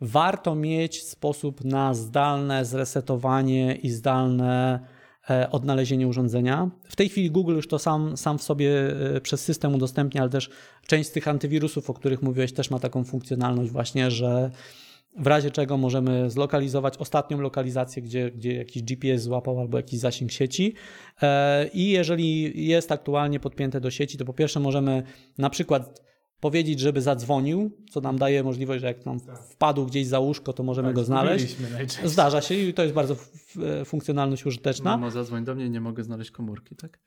Warto mieć sposób na zdalne zresetowanie i zdalne e, odnalezienie urządzenia. W tej chwili Google już to sam, sam w sobie e, przez system udostępnia, ale też część z tych antywirusów, o których mówiłeś, też ma taką funkcjonalność właśnie, że w razie czego możemy zlokalizować ostatnią lokalizację, gdzie, gdzie jakiś GPS złapał albo jakiś zasięg sieci. E, I jeżeli jest aktualnie podpięte do sieci, to po pierwsze możemy na przykład powiedzieć, żeby zadzwonił, co nam daje możliwość, że jak nam wpadł gdzieś za łóżko, to możemy go znaleźć. Zdarza się i to jest bardzo funkcjonalność użyteczna. Mamo, zadzwoń do mnie, nie mogę znaleźć komórki, tak?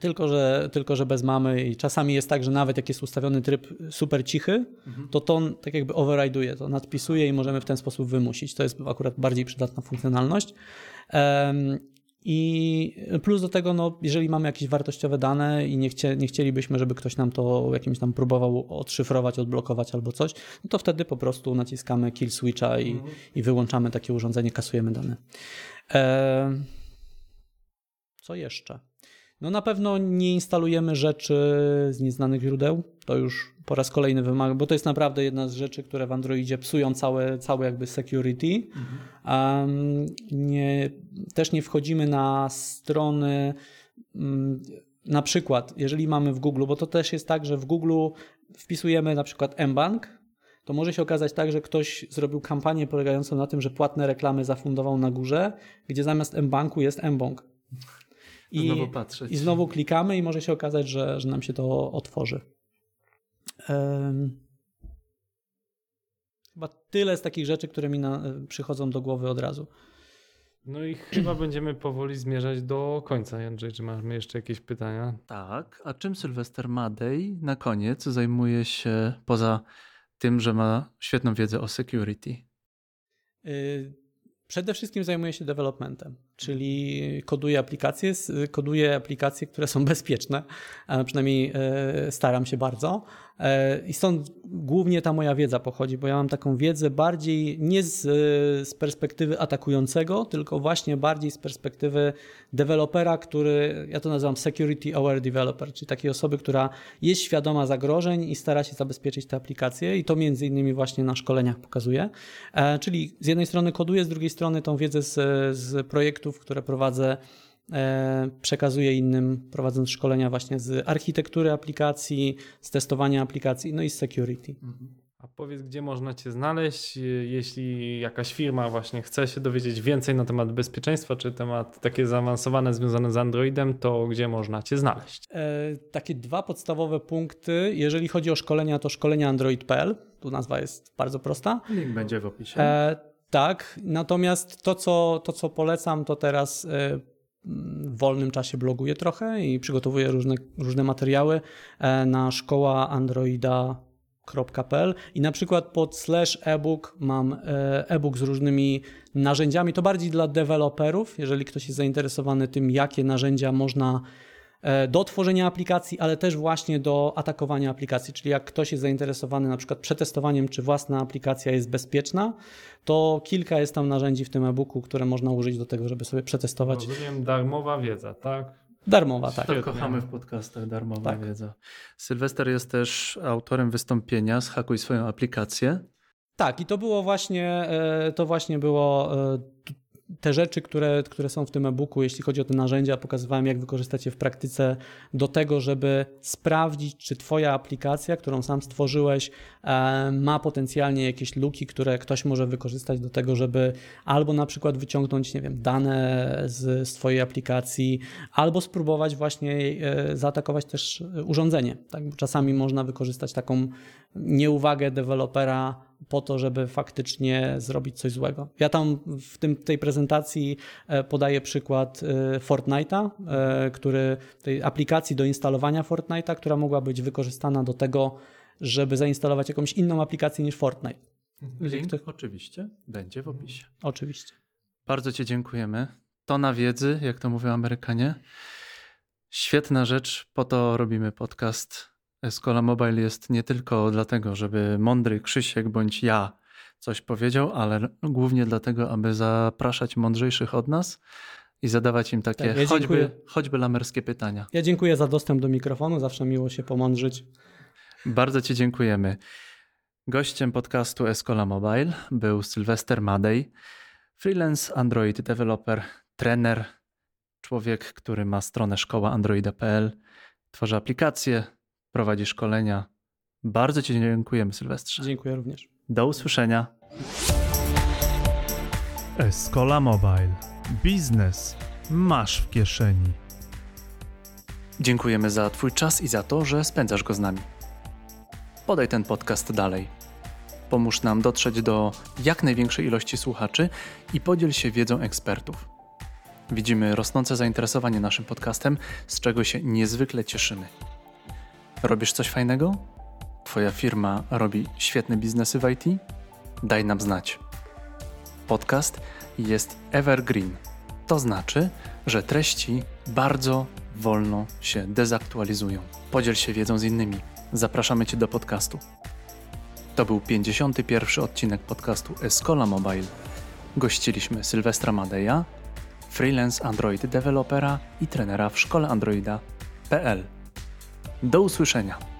Tylko że, tylko, że bez mamy i czasami jest tak, że nawet jak jest ustawiony tryb super cichy, to to tak jakby override'uje, to nadpisuje i możemy w ten sposób wymusić. To jest akurat bardziej przydatna funkcjonalność. I plus do tego, no, jeżeli mamy jakieś wartościowe dane i nie, chcie, nie chcielibyśmy, żeby ktoś nam to jakimś tam próbował odszyfrować, odblokować albo coś, no to wtedy po prostu naciskamy kill switcha i, i wyłączamy takie urządzenie, kasujemy dane. Em, co jeszcze? No na pewno nie instalujemy rzeczy z nieznanych źródeł. To już po raz kolejny wymaga, bo to jest naprawdę jedna z rzeczy, które w Androidzie psują całe, całe jakby security. Um, nie, też nie wchodzimy na strony, mm, na przykład, jeżeli mamy w Google, bo to też jest tak, że w Google wpisujemy na przykład mBank, to może się okazać tak, że ktoś zrobił kampanię polegającą na tym, że płatne reklamy zafundował na górze, gdzie zamiast mBanku jest mBank. I, Znowu patrzeć. I znowu klikamy i może się okazać, że, że nam się to otworzy. Em, Chyba tyle z takich rzeczy, które mi na, przychodzą do głowy od razu. No i chyba [CLEARS THROAT] będziemy powoli zmierzać do końca. Andrzej, czy mamy jeszcze jakieś pytania? Tak, a czym Sylwester Madej na koniec zajmuje się poza tym, że ma świetną wiedzę o security? Y, Przede wszystkim zajmuję się developmentem, czyli koduję aplikacje, koduję aplikacje, które są [LAUGHS] bezpieczne, przynajmniej e, staram się bardzo. E, I stąd głównie ta moja wiedza pochodzi, bo ja mam taką wiedzę bardziej nie z, z perspektywy atakującego, tylko właśnie bardziej z perspektywy dewelopera, który, ja to nazywam security aware developer, czyli takiej osoby, która jest świadoma zagrożeń i stara się zabezpieczyć te aplikacje i to między innymi właśnie na szkoleniach pokazuję. E, Czyli z jednej strony koduję, z drugiej strony tą wiedzę z, z projektów, które prowadzę, e, przekazuję innym, prowadząc szkolenia właśnie z architektury aplikacji, z testowania aplikacji, no i z security. A powiedz, gdzie można Cię znaleźć, je- jeśli jakaś firma właśnie chce się dowiedzieć więcej na temat bezpieczeństwa, czy temat takie zaawansowane związane z Androidem, to gdzie można Cię znaleźć? E, Takie dwa podstawowe punkty. Jeżeli chodzi o szkolenia, to szkolenia android.pl. Tu nazwa jest bardzo prosta. Link będzie w opisie. E, Tak, natomiast to co, to, co polecam, to teraz e, w wolnym czasie bloguję trochę i przygotowuję różne, różne materiały e, na szkoła androida.pl i na przykład pod slash ebook mam e, e-book z różnymi narzędziami, to bardziej dla deweloperów, jeżeli ktoś jest zainteresowany tym, jakie narzędzia można do tworzenia aplikacji, ale też właśnie do atakowania aplikacji. Czyli jak ktoś jest zainteresowany na przykład przetestowaniem, czy własna aplikacja jest bezpieczna, to kilka jest tam narzędzi w tym e-booku, które można użyć do tego, żeby sobie przetestować. Rozumiem, darmowa wiedza, tak? Darmowa, tak. To kochamy w podcastach, darmowa Tak. wiedza. Sylwester jest też autorem wystąpienia z Hakuj swoją aplikację. Tak, i to było właśnie, e, to właśnie było e, te rzeczy, które, które są w tym e-booku, jeśli chodzi o te narzędzia, pokazywałem, jak wykorzystać je w praktyce do tego, żeby sprawdzić, czy Twoja aplikacja, którą sam stworzyłeś, e, ma potencjalnie jakieś luki, które ktoś może wykorzystać do tego, żeby albo na przykład wyciągnąć, nie wiem, dane z, z Twojej aplikacji, albo spróbować właśnie e, zaatakować też urządzenie. Tak? Bo czasami można wykorzystać taką nieuwagę dewelopera po to, żeby faktycznie zrobić coś złego. Ja tam w tym, tej prezentacji e, podaję przykład e, Fortnite'a, e, który, tej aplikacji do instalowania Fortnite'a, która mogła być wykorzystana do tego, żeby zainstalować jakąś inną aplikację niż Fortnite. Link oczywiście będzie w opisie. Oczywiście. Bardzo Ci dziękujemy. Tona wiedzy, jak to mówią Amerykanie. Świetna rzecz, po to robimy podcast. Escola Mobile jest nie tylko dlatego, żeby mądry Krzysiek bądź ja coś powiedział, ale głównie dlatego, aby zapraszać mądrzejszych od nas i zadawać im takie Tak, ja choćby, choćby lamerskie pytania. Ja dziękuję za dostęp do mikrofonu, zawsze miło się pomądrzyć. Bardzo Ci dziękujemy. Gościem podcastu Escola Mobile był Sylwester Madej, freelance Android developer, trener, człowiek, który ma stronę szkoła androida.pl, tworzy aplikacje, prowadzi szkolenia. Bardzo Ci dziękujemy, Sylwestrze. Dziękuję również. Do usłyszenia. Escola Mobile. Biznes masz w kieszeni. Dziękujemy za Twój czas i za to, że spędzasz go z nami. Podaj ten podcast dalej. Pomóż nam dotrzeć do jak największej ilości słuchaczy i podziel się wiedzą ekspertów. Widzimy rosnące zainteresowanie naszym podcastem, z czego się niezwykle cieszymy. Robisz coś fajnego? Twoja firma robi świetne biznesy w IT? Daj nam znać. Podcast jest evergreen. To znaczy, że treści bardzo wolno się dezaktualizują. Podziel się wiedzą z innymi. Zapraszamy Cię do podcastu. To był 51. odcinek podcastu Escola Mobile. Gościliśmy Sylwestra Madeja, freelance Android dewelopera i trenera w szkole Androida.pl. Do usłyszenia.